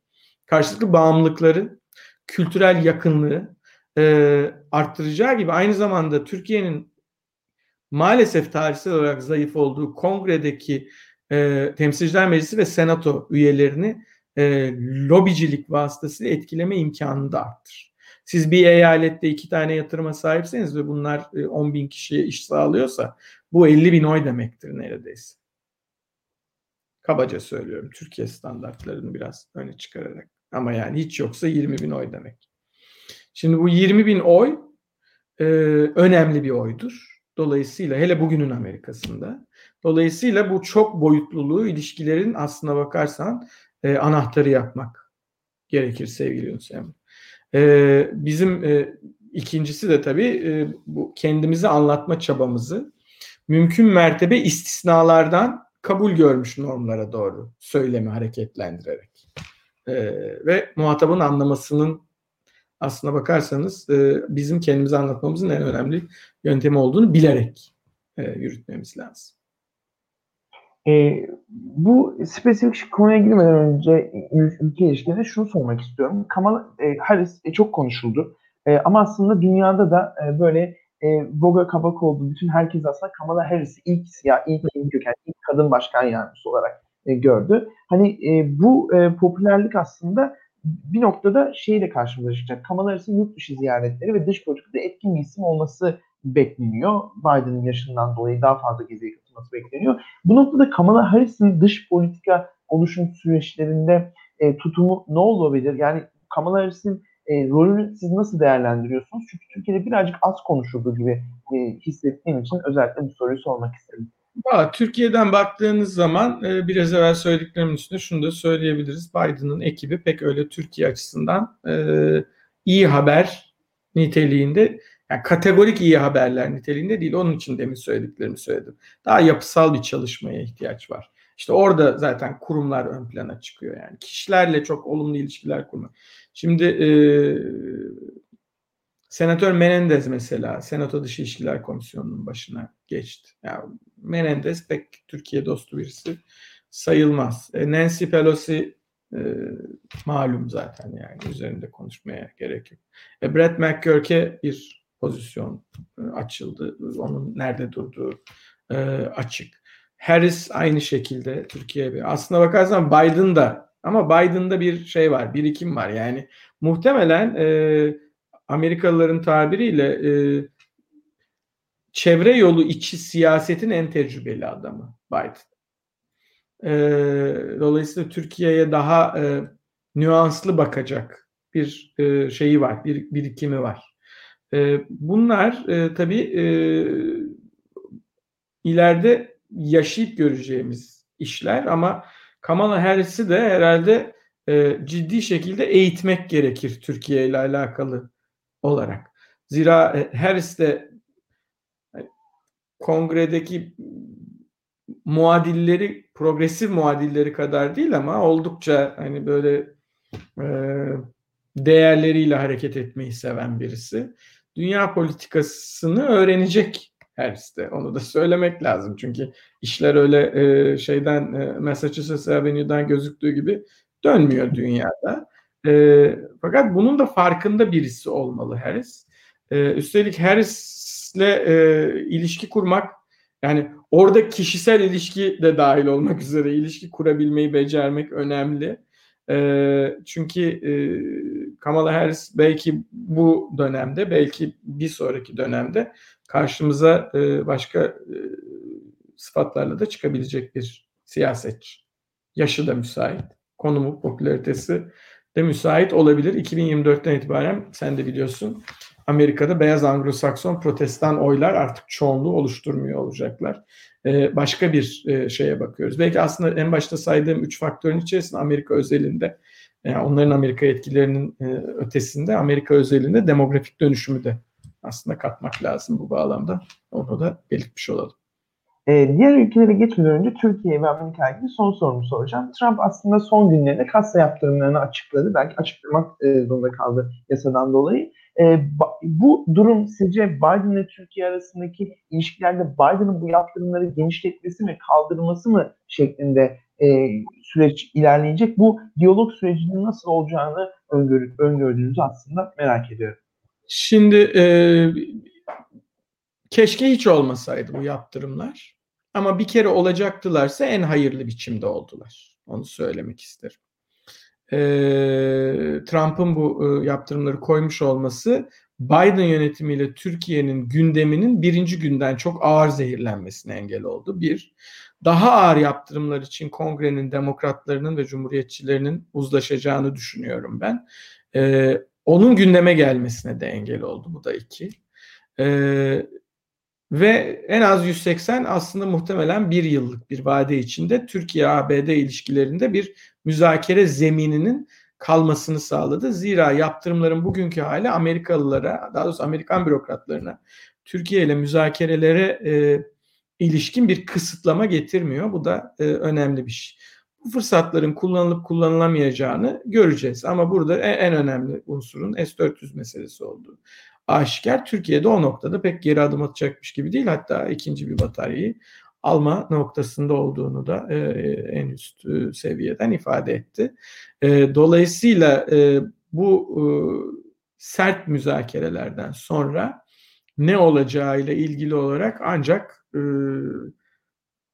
karşılıklı bağımlılıkları, kültürel yakınlığı e, arttıracağı gibi aynı zamanda Türkiye'nin maalesef tarihsel olarak zayıf olduğu kongredeki e, temsilciler meclisi ve senato üyelerini e, lobicilik vasıtasıyla etkileme imkanını da arttırır. Siz bir eyalette iki tane yatırıma sahipseniz ve bunlar 10 e, bin kişiye iş sağlıyorsa bu 50 bin oy demektir neredeyse. Kabaca söylüyorum Türkiye standartlarını biraz öne çıkararak. Ama yani hiç yoksa 20 bin oy demek. Şimdi bu 20 bin oy e, önemli bir oydur. Dolayısıyla hele bugünün Amerika'sında. Dolayısıyla bu çok boyutluluğu ilişkilerin aslına bakarsan e, anahtarı yapmak gerekir sevgili Yunus. E, bizim e, ikincisi de tabii e, bu kendimizi anlatma çabamızı mümkün mertebe istisnalardan kabul görmüş normlara doğru söylemi hareketlendirerek e, ve muhatabın anlamasının aslına bakarsanız e, bizim kendimizi anlatmamızın en önemli yöntemi olduğunu bilerek e, yürütmemiz lazım. E, bu spesifik konuya girmeden önce ülke ilişkilerinde şunu sormak istiyorum. Kamala e, Harris e, çok konuşuldu. E, ama aslında dünyada da e, böyle e, Boga kabak oldu. Bütün herkes aslında Kamala Harris'i ilk siyah, ilk köken, ilk kadın başkan yardımcısı olarak e, gördü. Hani e, bu e, popülerlik aslında bir noktada şeyle karşılaşacak. Kamala Harris'in yurt dışı ziyaretleri ve dış politikada etkin bir isim olması bekleniyor. Biden'ın yaşından dolayı daha fazla geziye katılması bekleniyor. Bu noktada Kamala Harris'in dış politika oluşum süreçlerinde e, tutumu ne olabilir? Yani Kamala Harris'in e, rolünü siz nasıl değerlendiriyorsunuz? Çünkü Türkiye'de birazcık az konuşulduğu gibi e, hissettiğim için özellikle bu soruyu sormak istedim. Aa, Türkiye'den baktığınız zaman e, biraz evvel söylediklerimin üstünde şunu da söyleyebiliriz. Biden'ın ekibi pek öyle Türkiye açısından e, iyi haber niteliğinde yani kategorik iyi haberler niteliğinde değil. Onun için demin söylediklerimi söyledim. Daha yapısal bir çalışmaya ihtiyaç var. İşte orada zaten kurumlar ön plana çıkıyor yani. Kişilerle çok olumlu ilişkiler kurmak. Şimdi e, Senatör Menendez mesela Senato Dışı İlişkiler Komisyonu'nun başına geçti. Yani Menendez pek Türkiye dostu birisi sayılmaz. E, Nancy Pelosi e, malum zaten yani üzerinde konuşmaya gerek yok. E, Brett McGurk'e bir pozisyon e, açıldı. Onun nerede durduğu e, açık. Harris aynı şekilde Türkiye'ye. Aslına bakarsan Biden da ama Biden'da bir şey var, birikim var. Yani muhtemelen e, Amerikalıların tabiriyle e, çevre yolu içi siyasetin en tecrübeli adamı Biden. E, dolayısıyla Türkiye'ye daha e, nüanslı bakacak bir e, şeyi var, bir birikimi var. E, bunlar e, tabii e, ileride yaşayıp göreceğimiz işler ama Kamala Harris'i de herhalde e, ciddi şekilde eğitmek gerekir Türkiye ile alakalı olarak. Zira e, Harris de kongredeki muadilleri, progresif muadilleri kadar değil ama oldukça hani böyle e, değerleriyle hareket etmeyi seven birisi. Dünya politikasını öğrenecek Harris'te. Onu da söylemek lazım. Çünkü işler öyle e, şeyden e, Massachusetts Avenue'dan gözüktüğü gibi dönmüyor dünyada. E, fakat bunun da farkında birisi olmalı Harris. E, üstelik Harris'le e, ilişki kurmak yani orada kişisel ilişki de dahil olmak üzere ilişki kurabilmeyi becermek önemli. E, çünkü e, Kamala Harris belki bu dönemde, belki bir sonraki dönemde karşımıza e, başka e, sıfatlarla da çıkabilecek bir siyasetçi. Yaşı da müsait, konumu, popülaritesi de müsait olabilir. 2024'ten itibaren sen de biliyorsun Amerika'da beyaz Anglo-Sakson protestan oylar artık çoğunluğu oluşturmuyor olacaklar. Ee, başka bir e, şeye bakıyoruz. Belki aslında en başta saydığım üç faktörün içerisinde Amerika özelinde, yani onların Amerika etkilerinin e, ötesinde Amerika özelinde demografik dönüşümü de aslında katmak lazım bu bağlamda. Onu da belirtmiş olalım. Ee, diğer ülkelere geçmeden önce Türkiye ve Amerika ilgili son sorumu soracağım. Trump aslında son günlerinde kasa yaptırımlarını açıkladı. Belki açıklamak e, zorunda kaldı yasadan dolayı. E, bu durum sizce Biden ile Türkiye arasındaki ilişkilerde Biden'ın bu yaptırımları genişletmesi mi kaldırması mı şeklinde e, süreç ilerleyecek? Bu diyalog sürecinin nasıl olacağını öngör, öngördüğünüzü aslında merak ediyorum. Şimdi e, keşke hiç olmasaydı bu yaptırımlar. Ama bir kere olacaktılarsa en hayırlı biçimde oldular. Onu söylemek isterim. Ee, Trump'ın bu e, yaptırımları koymuş olması Biden yönetimiyle Türkiye'nin gündeminin birinci günden çok ağır zehirlenmesine engel oldu. Bir, daha ağır yaptırımlar için kongrenin demokratlarının ve cumhuriyetçilerinin uzlaşacağını düşünüyorum ben. Ee, onun gündeme gelmesine de engel oldu. Bu da iki. Ee, ve en az 180 aslında muhtemelen bir yıllık bir vade içinde Türkiye-ABD ilişkilerinde bir müzakere zemininin kalmasını sağladı. Zira yaptırımların bugünkü hali Amerikalılara, daha doğrusu Amerikan bürokratlarına Türkiye ile müzakerelere e, ilişkin bir kısıtlama getirmiyor. Bu da e, önemli bir şey. Bu fırsatların kullanılıp kullanılamayacağını göreceğiz. Ama burada en, en önemli unsurun S-400 meselesi olduğu aşikar. Türkiye'de o noktada pek geri adım atacakmış gibi değil. Hatta ikinci bir bataryayı alma noktasında olduğunu da e, en üst e, seviyeden ifade etti. E, dolayısıyla e, bu e, sert müzakerelerden sonra ne olacağıyla ilgili olarak ancak e,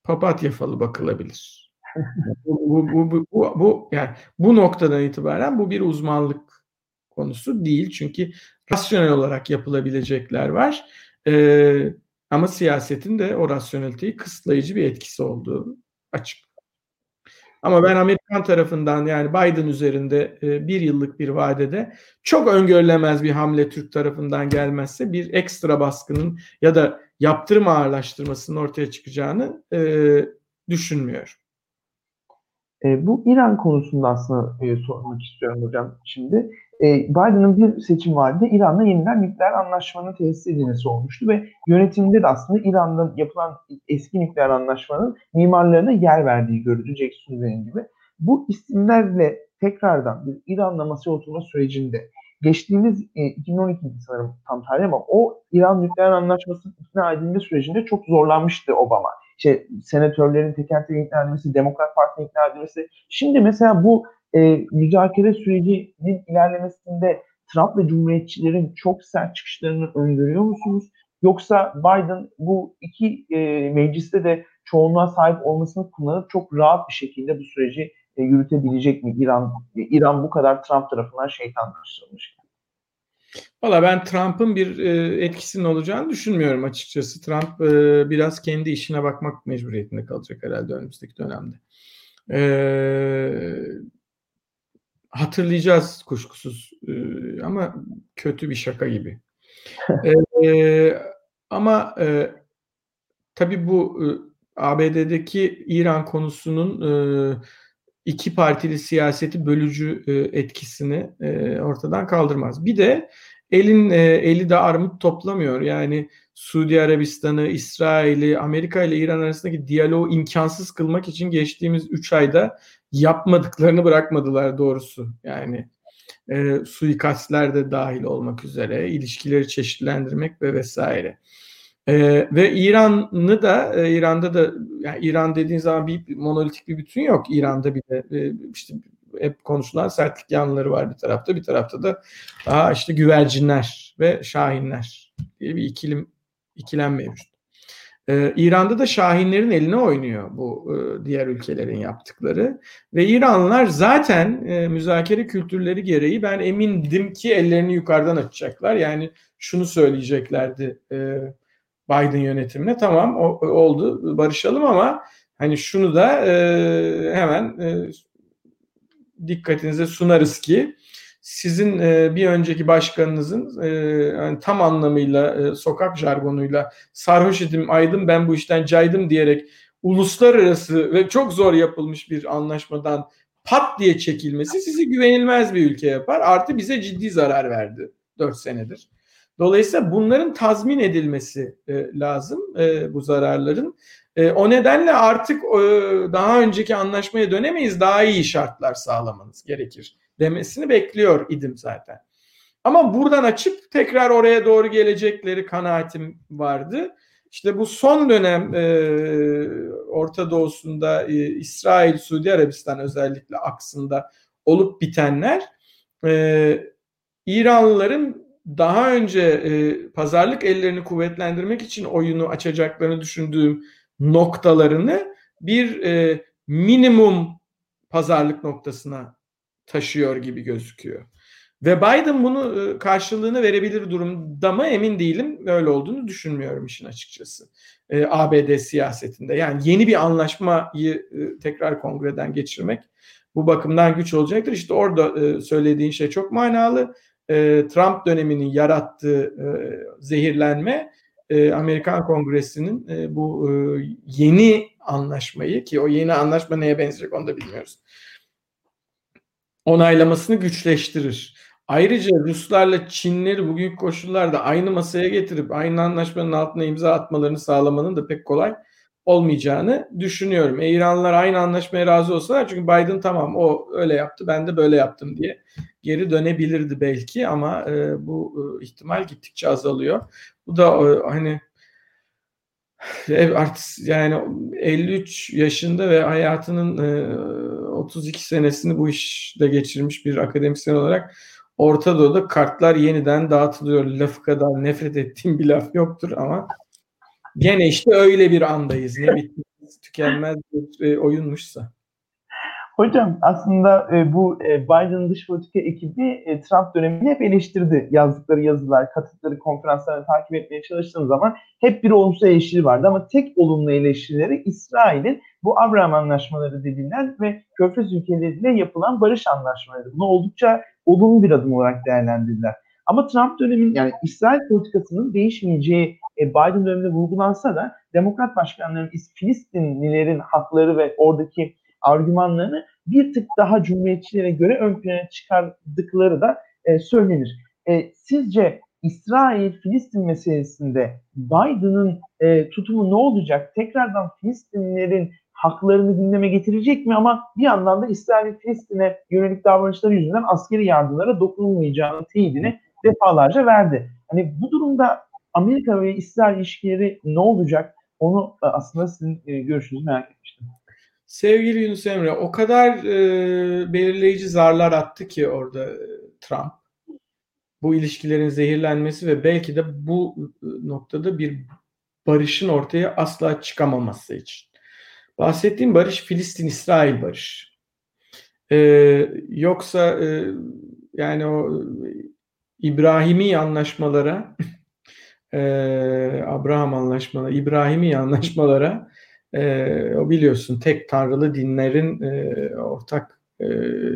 papatya falı bakılabilir. bu, bu, bu, bu, bu, yani bu noktadan itibaren bu bir uzmanlık konusu değil. Çünkü rasyonel olarak yapılabilecekler var. Ee, ama siyasetin de o rasyoneliteyi kısıtlayıcı bir etkisi olduğu açık. Ama ben Amerikan tarafından yani Biden üzerinde e, bir yıllık bir vadede çok öngörülemez bir hamle Türk tarafından gelmezse bir ekstra baskının ya da yaptırım ağırlaştırmasının ortaya çıkacağını e, düşünmüyorum. E, bu İran konusunda aslında e, sormak istiyorum hocam şimdi. E, Biden'ın bir seçim vaadi İran'la yeniden nükleer anlaşmanın tesis edilmesi olmuştu ve yönetiminde de aslında İran'da yapılan eski nükleer anlaşmanın mimarlarına yer verdiği görüldü Jack Sullivan gibi. Bu isimlerle tekrardan bir İran'la masaya oturma sürecinde geçtiğimiz e, 2012 sanırım tam tarih ama o İran nükleer anlaşmasının ikna edilme sürecinde çok zorlanmıştı Obama. İşte senatörlerin teker teker ikna edilmesi, Demokrat Parti'nin ikna edilmesi. Şimdi mesela bu e, müzakere sürecinin ilerlemesinde Trump ve Cumhuriyetçilerin çok sert çıkışlarını öngörüyor musunuz? Yoksa Biden bu iki e, mecliste de çoğunluğa sahip olmasını kullanıp çok rahat bir şekilde bu süreci e, yürütebilecek mi? İran İran bu kadar Trump tarafından şeytanlaştırılmış. Valla ben Trump'ın bir e, etkisinin olacağını düşünmüyorum açıkçası. Trump e, biraz kendi işine bakmak mecburiyetinde kalacak herhalde önümüzdeki dönemde. E, hatırlayacağız kuşkusuz e, ama kötü bir şaka gibi. e, ama e, tabii bu e, ABD'deki İran konusunun e, iki partili siyaseti bölücü e, etkisini e, ortadan kaldırmaz. Bir de elin e, eli de armut toplamıyor. Yani Suudi Arabistan'ı, İsrail'i, Amerika ile İran arasındaki diyaloğu imkansız kılmak için geçtiğimiz 3 ayda yapmadıklarını bırakmadılar doğrusu. Yani e, suikastler de dahil olmak üzere ilişkileri çeşitlendirmek ve vesaire. Ee, ve İran'ı da e, İran'da da yani İran dediğin zaman bir monolitik bir bütün yok. İran'da bir de e, işte hep konuşulan sertlik yanları var bir tarafta, bir tarafta da daha işte güvercinler ve şahinler diye bir ikilim ikilem mevcut. Ee, İran'da da şahinlerin eline oynuyor bu e, diğer ülkelerin yaptıkları ve İranlılar zaten e, müzakere kültürleri gereği ben emindim ki ellerini yukarıdan açacaklar. Yani şunu söyleyeceklerdi. E, Biden yönetimine tamam o, oldu barışalım ama hani şunu da e, hemen e, dikkatinize sunarız ki sizin e, bir önceki başkanınızın e, yani tam anlamıyla e, sokak jargonuyla sarhoş edim aydım ben bu işten caydım diyerek uluslararası ve çok zor yapılmış bir anlaşmadan pat diye çekilmesi sizi güvenilmez bir ülke yapar. Artı bize ciddi zarar verdi 4 senedir. Dolayısıyla bunların tazmin edilmesi e, lazım e, bu zararların. E, o nedenle artık e, daha önceki anlaşmaya dönemeyiz, daha iyi şartlar sağlamanız gerekir demesini bekliyor idim zaten. Ama buradan açıp tekrar oraya doğru gelecekleri kanaatim vardı. İşte bu son dönem e, Orta Doğu'sunda e, İsrail, Suudi Arabistan özellikle aksında olup bitenler e, İranlıların daha önce e, pazarlık ellerini kuvvetlendirmek için oyunu açacaklarını düşündüğüm noktalarını bir e, minimum pazarlık noktasına taşıyor gibi gözüküyor. Ve Biden bunu e, karşılığını verebilir durumda mı emin değilim. Öyle olduğunu düşünmüyorum işin açıkçası. E, ABD siyasetinde. Yani yeni bir anlaşmayı e, tekrar kongreden geçirmek bu bakımdan güç olacaktır. İşte orada e, söylediğin şey çok manalı e, Trump döneminin yarattığı e, zehirlenme e, Amerikan Kongresi'nin bu yeni anlaşmayı ki o yeni anlaşma neye benzeyecek onu da bilmiyoruz. Onaylamasını güçleştirir. Ayrıca Ruslarla Çinleri bugünkü koşullarda aynı masaya getirip aynı anlaşmanın altına imza atmalarını sağlamanın da pek kolay olmayacağını düşünüyorum. E, İranlılar aynı anlaşmaya razı olsalar çünkü Biden tamam o öyle yaptı ben de böyle yaptım diye geri dönebilirdi belki ama e, bu e, ihtimal gittikçe azalıyor. Bu da e, hani artık yani 53 yaşında ve hayatının e, 32 senesini bu işte geçirmiş bir akademisyen olarak Orta Doğu'da kartlar yeniden dağıtılıyor. Lafı kadar nefret ettiğim bir laf yoktur ama Gene işte öyle bir andayız. Ne bitmez, tükenmez bir e, oyunmuşsa. Hocam aslında e, bu e, Biden'ın dış politika ekibi e, Trump dönemini hep eleştirdi. Yazdıkları yazılar, katıldıkları konferansları takip etmeye çalıştığım zaman hep bir olumsuz eleştiri vardı. Ama tek olumlu eleştirileri İsrail'in bu Abraham anlaşmaları dediğinden ve Körfez ülkeleriyle yapılan barış anlaşmaları. Bunu oldukça olumlu bir adım olarak değerlendirdiler. Ama Trump dönemin yani İsrail politikasının değişmeyeceği e, Biden döneminde vurgulansa da Demokrat başkanların Filistinlilerin hakları ve oradaki argümanlarını bir tık daha cumhuriyetçilere göre ön plana çıkardıkları da e, söylenir. E, sizce İsrail-Filistin meselesinde Biden'ın e, tutumu ne olacak? Tekrardan Filistinlilerin haklarını gündeme getirecek mi? Ama bir yandan da İsrail Filistin'e yönelik davranışları yüzünden askeri yardımlara dokunulmayacağını teyidini defalarca verdi. Hani bu durumda Amerika ve İsrail ilişkileri ne olacak? Onu e, aslında sizin e, görüşünüzü merak etmiştim. Sevgili Yunus Emre, o kadar e, belirleyici zarlar attı ki orada e, Trump. Bu ilişkilerin zehirlenmesi ve belki de bu noktada bir barışın ortaya asla çıkamaması için. Bahsettiğim barış Filistin-İsrail barış. E, yoksa e, yani o İbrahimi anlaşmalara e, Abraham anlaşmaları, İbrahimi anlaşmalara e, o biliyorsun tek tanrılı dinlerin e, ortak e,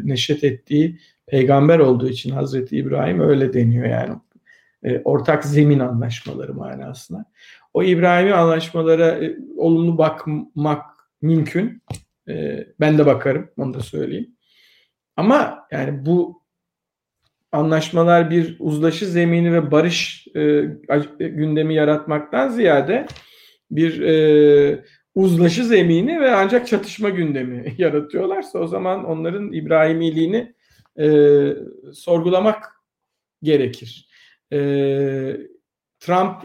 neşet ettiği peygamber olduğu için Hazreti İbrahim öyle deniyor yani. E, ortak zemin anlaşmaları manasına. O İbrahimi anlaşmalara e, olumlu bakmak mümkün. E, ben de bakarım, onu da söyleyeyim. Ama yani bu anlaşmalar bir uzlaşı zemini ve barış e, gündemi yaratmaktan ziyade bir e, uzlaşı zemini ve ancak çatışma gündemi yaratıyorlarsa o zaman onların İbrahimiliğini e, sorgulamak gerekir. E, Trump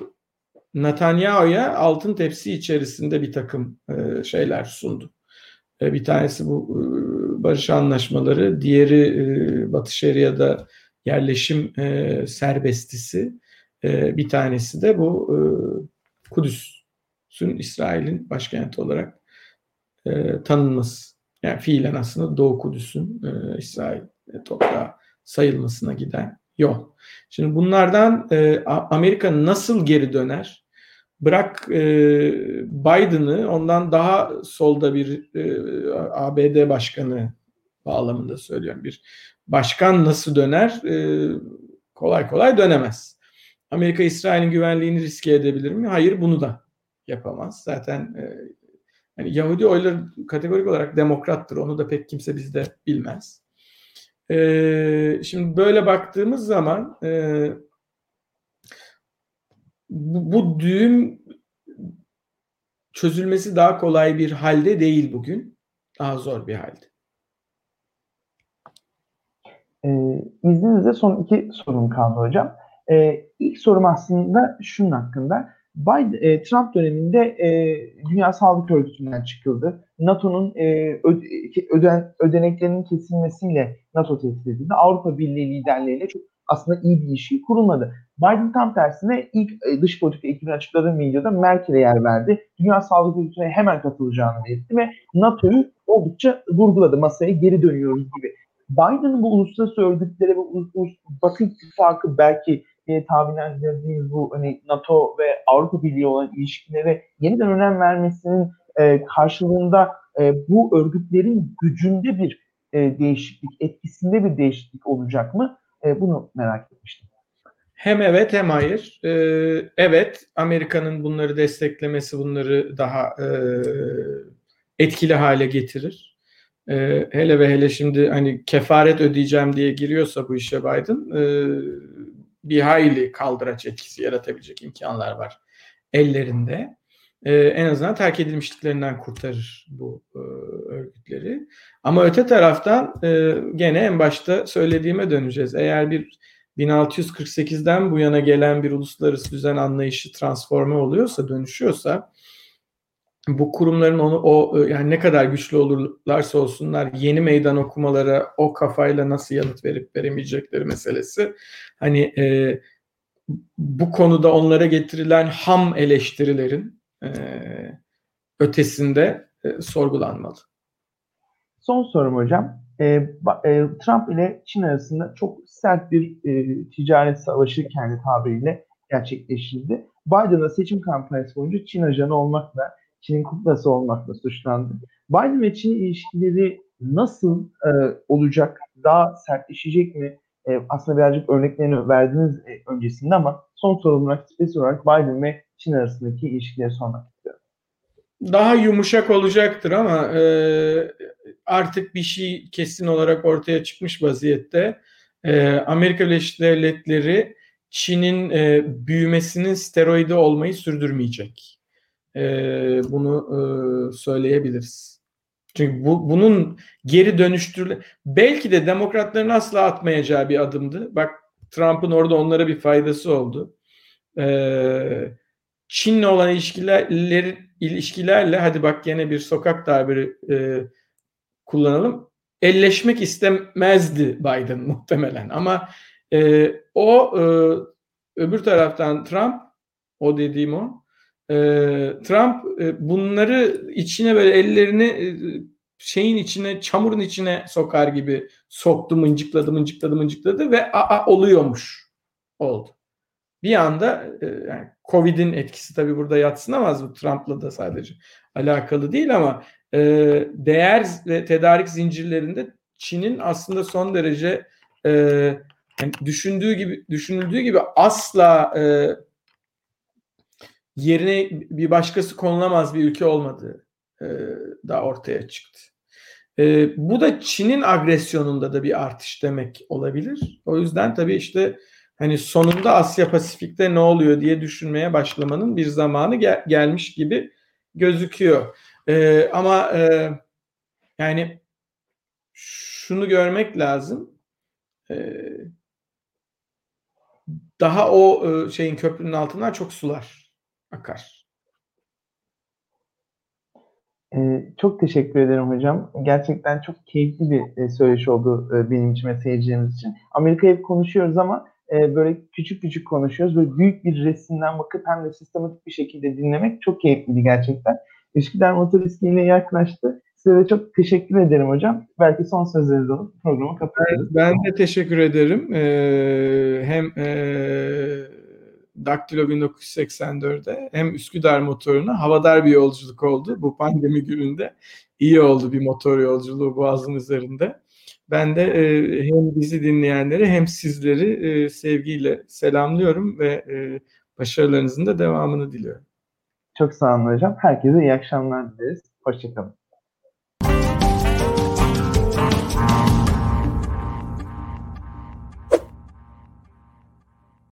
Netanyahu'ya altın tepsi içerisinde bir takım e, şeyler sundu. E, bir tanesi bu e, barış anlaşmaları, diğeri e, Batı Şeria'da yerleşim e, serbestisi, e, bir tanesi de bu e, Kudüs'ün İsrail'in başkenti olarak e, tanınması. Yani fiilen aslında Doğu Kudüs'ün e, İsrail toprağı sayılmasına giden yol. Şimdi bunlardan e, Amerika nasıl geri döner? Bırak e, Biden'ı ondan daha solda bir e, ABD başkanı bağlamında söylüyorum. Bir başkan nasıl döner? E, kolay kolay dönemez. Amerika İsrail'in güvenliğini riske edebilir mi? Hayır bunu da yapamaz. Zaten e, yani Yahudi oyları kategorik olarak demokrattır. Onu da pek kimse bizde bilmez. E, şimdi böyle baktığımız zaman e, bu, bu düğüm çözülmesi daha kolay bir halde değil bugün. Daha zor bir halde. Ee, izninizle son iki sorum kaldı hocam. Ee, ilk sorum aslında şunun hakkında. Biden, e, Trump döneminde e, Dünya Sağlık Örgütü'nden çıkıldı. NATO'nun e, öden, ödeneklerinin kesilmesiyle NATO tehdit edildi. Avrupa Birliği liderleriyle çok aslında iyi bir işi kurulmadı. Biden tam tersine ilk e, dış politika ekibinin açıkladığı videoda Merkel'e yer verdi. Dünya Sağlık Örgütü'ne hemen katılacağını belirtti ve NATO'yu oldukça vurguladı. Masaya geri dönüyoruz gibi. Biden'ın bu uluslararası örgütlere ve ulus, Batı ittifakı belki e, tahminlendirdiğimiz bu hani NATO ve Avrupa Birliği olan ilişkilere yeniden önem vermesinin e, karşılığında e, bu örgütlerin gücünde bir e, değişiklik, etkisinde bir değişiklik olacak mı? E, bunu merak etmiştim. Hem evet hem hayır. Ee, evet, Amerika'nın bunları desteklemesi bunları daha e, etkili hale getirir. Ee, hele ve hele şimdi hani kefaret ödeyeceğim diye giriyorsa bu işe Biden e, bir hayli kaldıraç etkisi yaratabilecek imkanlar var ellerinde. Ee, en azından terk edilmişliklerinden kurtarır bu e, örgütleri. Ama öte taraftan e, gene en başta söylediğime döneceğiz. Eğer bir 1648'den bu yana gelen bir uluslararası düzen anlayışı transforme oluyorsa, dönüşüyorsa bu kurumların onu o yani ne kadar güçlü olurlarsa olsunlar yeni meydan okumalara o kafayla nasıl yanıt verip veremeyecekleri meselesi hani e, bu konuda onlara getirilen ham eleştirilerin e, ötesinde e, sorgulanmalı. Son sorum hocam. E, e, Trump ile Çin arasında çok sert bir e, ticaret savaşı kendi tabiriyle gerçekleştirildi. Biden'a seçim kampanyası boyunca Çin ajanı olmakla Çin'in kuklası olmakla suçlandı. Biden ve Çin ilişkileri nasıl e, olacak? Daha sertleşecek mi? E, aslında birazcık örneklerini verdiniz e, öncesinde ama son sorum olarak spesifik olarak Biden ve Çin arasındaki ilişkileri sormak istiyorum. Daha yumuşak olacaktır ama e, artık bir şey kesin olarak ortaya çıkmış vaziyette. E, Amerika Birleşik Devletleri Çin'in e, büyümesinin steroidi olmayı sürdürmeyecek e, bunu e, söyleyebiliriz. Çünkü bu, bunun geri dönüştürüle belki de demokratların asla atmayacağı bir adımdı. Bak Trump'ın orada onlara bir faydası oldu. Ee, Çin'le olan ilişkiler, ilişkilerle hadi bak yine bir sokak tabiri e, kullanalım. Elleşmek istemezdi Biden muhtemelen ama e, o e, öbür taraftan Trump o dediğim o e, Trump e, bunları içine böyle ellerini e, şeyin içine, çamurun içine sokar gibi soktu, mıncıkladı, mıncıkladı, mıncıkladı ve aa oluyormuş oldu. Bir anda e, yani Covid'in etkisi tabii burada yatsınamaz bu Trump'la da sadece alakalı değil ama e, değer ve tedarik zincirlerinde Çin'in aslında son derece e, yani düşündüğü gibi düşünüldüğü gibi asla e, yerine bir başkası konulamaz bir ülke olmadığı e, da ortaya çıktı. E, bu da Çin'in agresyonunda da bir artış demek olabilir. O yüzden tabii işte hani sonunda Asya Pasifik'te ne oluyor diye düşünmeye başlamanın bir zamanı gel- gelmiş gibi gözüküyor. E, ama e, yani şunu görmek lazım. E, daha o e, şeyin köprünün altından çok sular akar. Ee, çok teşekkür ederim hocam. Gerçekten çok keyifli bir e, söyleşi oldu e, benim için ve seyircilerimiz için. Amerika'yı hep konuşuyoruz ama e, böyle küçük küçük konuşuyoruz. Böyle büyük bir resimden bakıp hem de sistematik bir şekilde dinlemek çok keyifliydi gerçekten. Üsküdar Motor İskele'ye yaklaştı. Size de çok teşekkür ederim hocam. Belki son sözlerinizi alıp programı kapatırız. Ben de teşekkür ederim. Ee, hem e, Daktilo 1984'de hem Üsküdar motoruna havadar bir yolculuk oldu. Bu pandemi gününde iyi oldu bir motor yolculuğu Boğaz'ın üzerinde. Ben de e, hem bizi dinleyenleri hem sizleri e, sevgiyle selamlıyorum ve e, başarılarınızın da devamını diliyorum. Çok sağ olun hocam. Herkese iyi akşamlar dileriz. Hoşçakalın.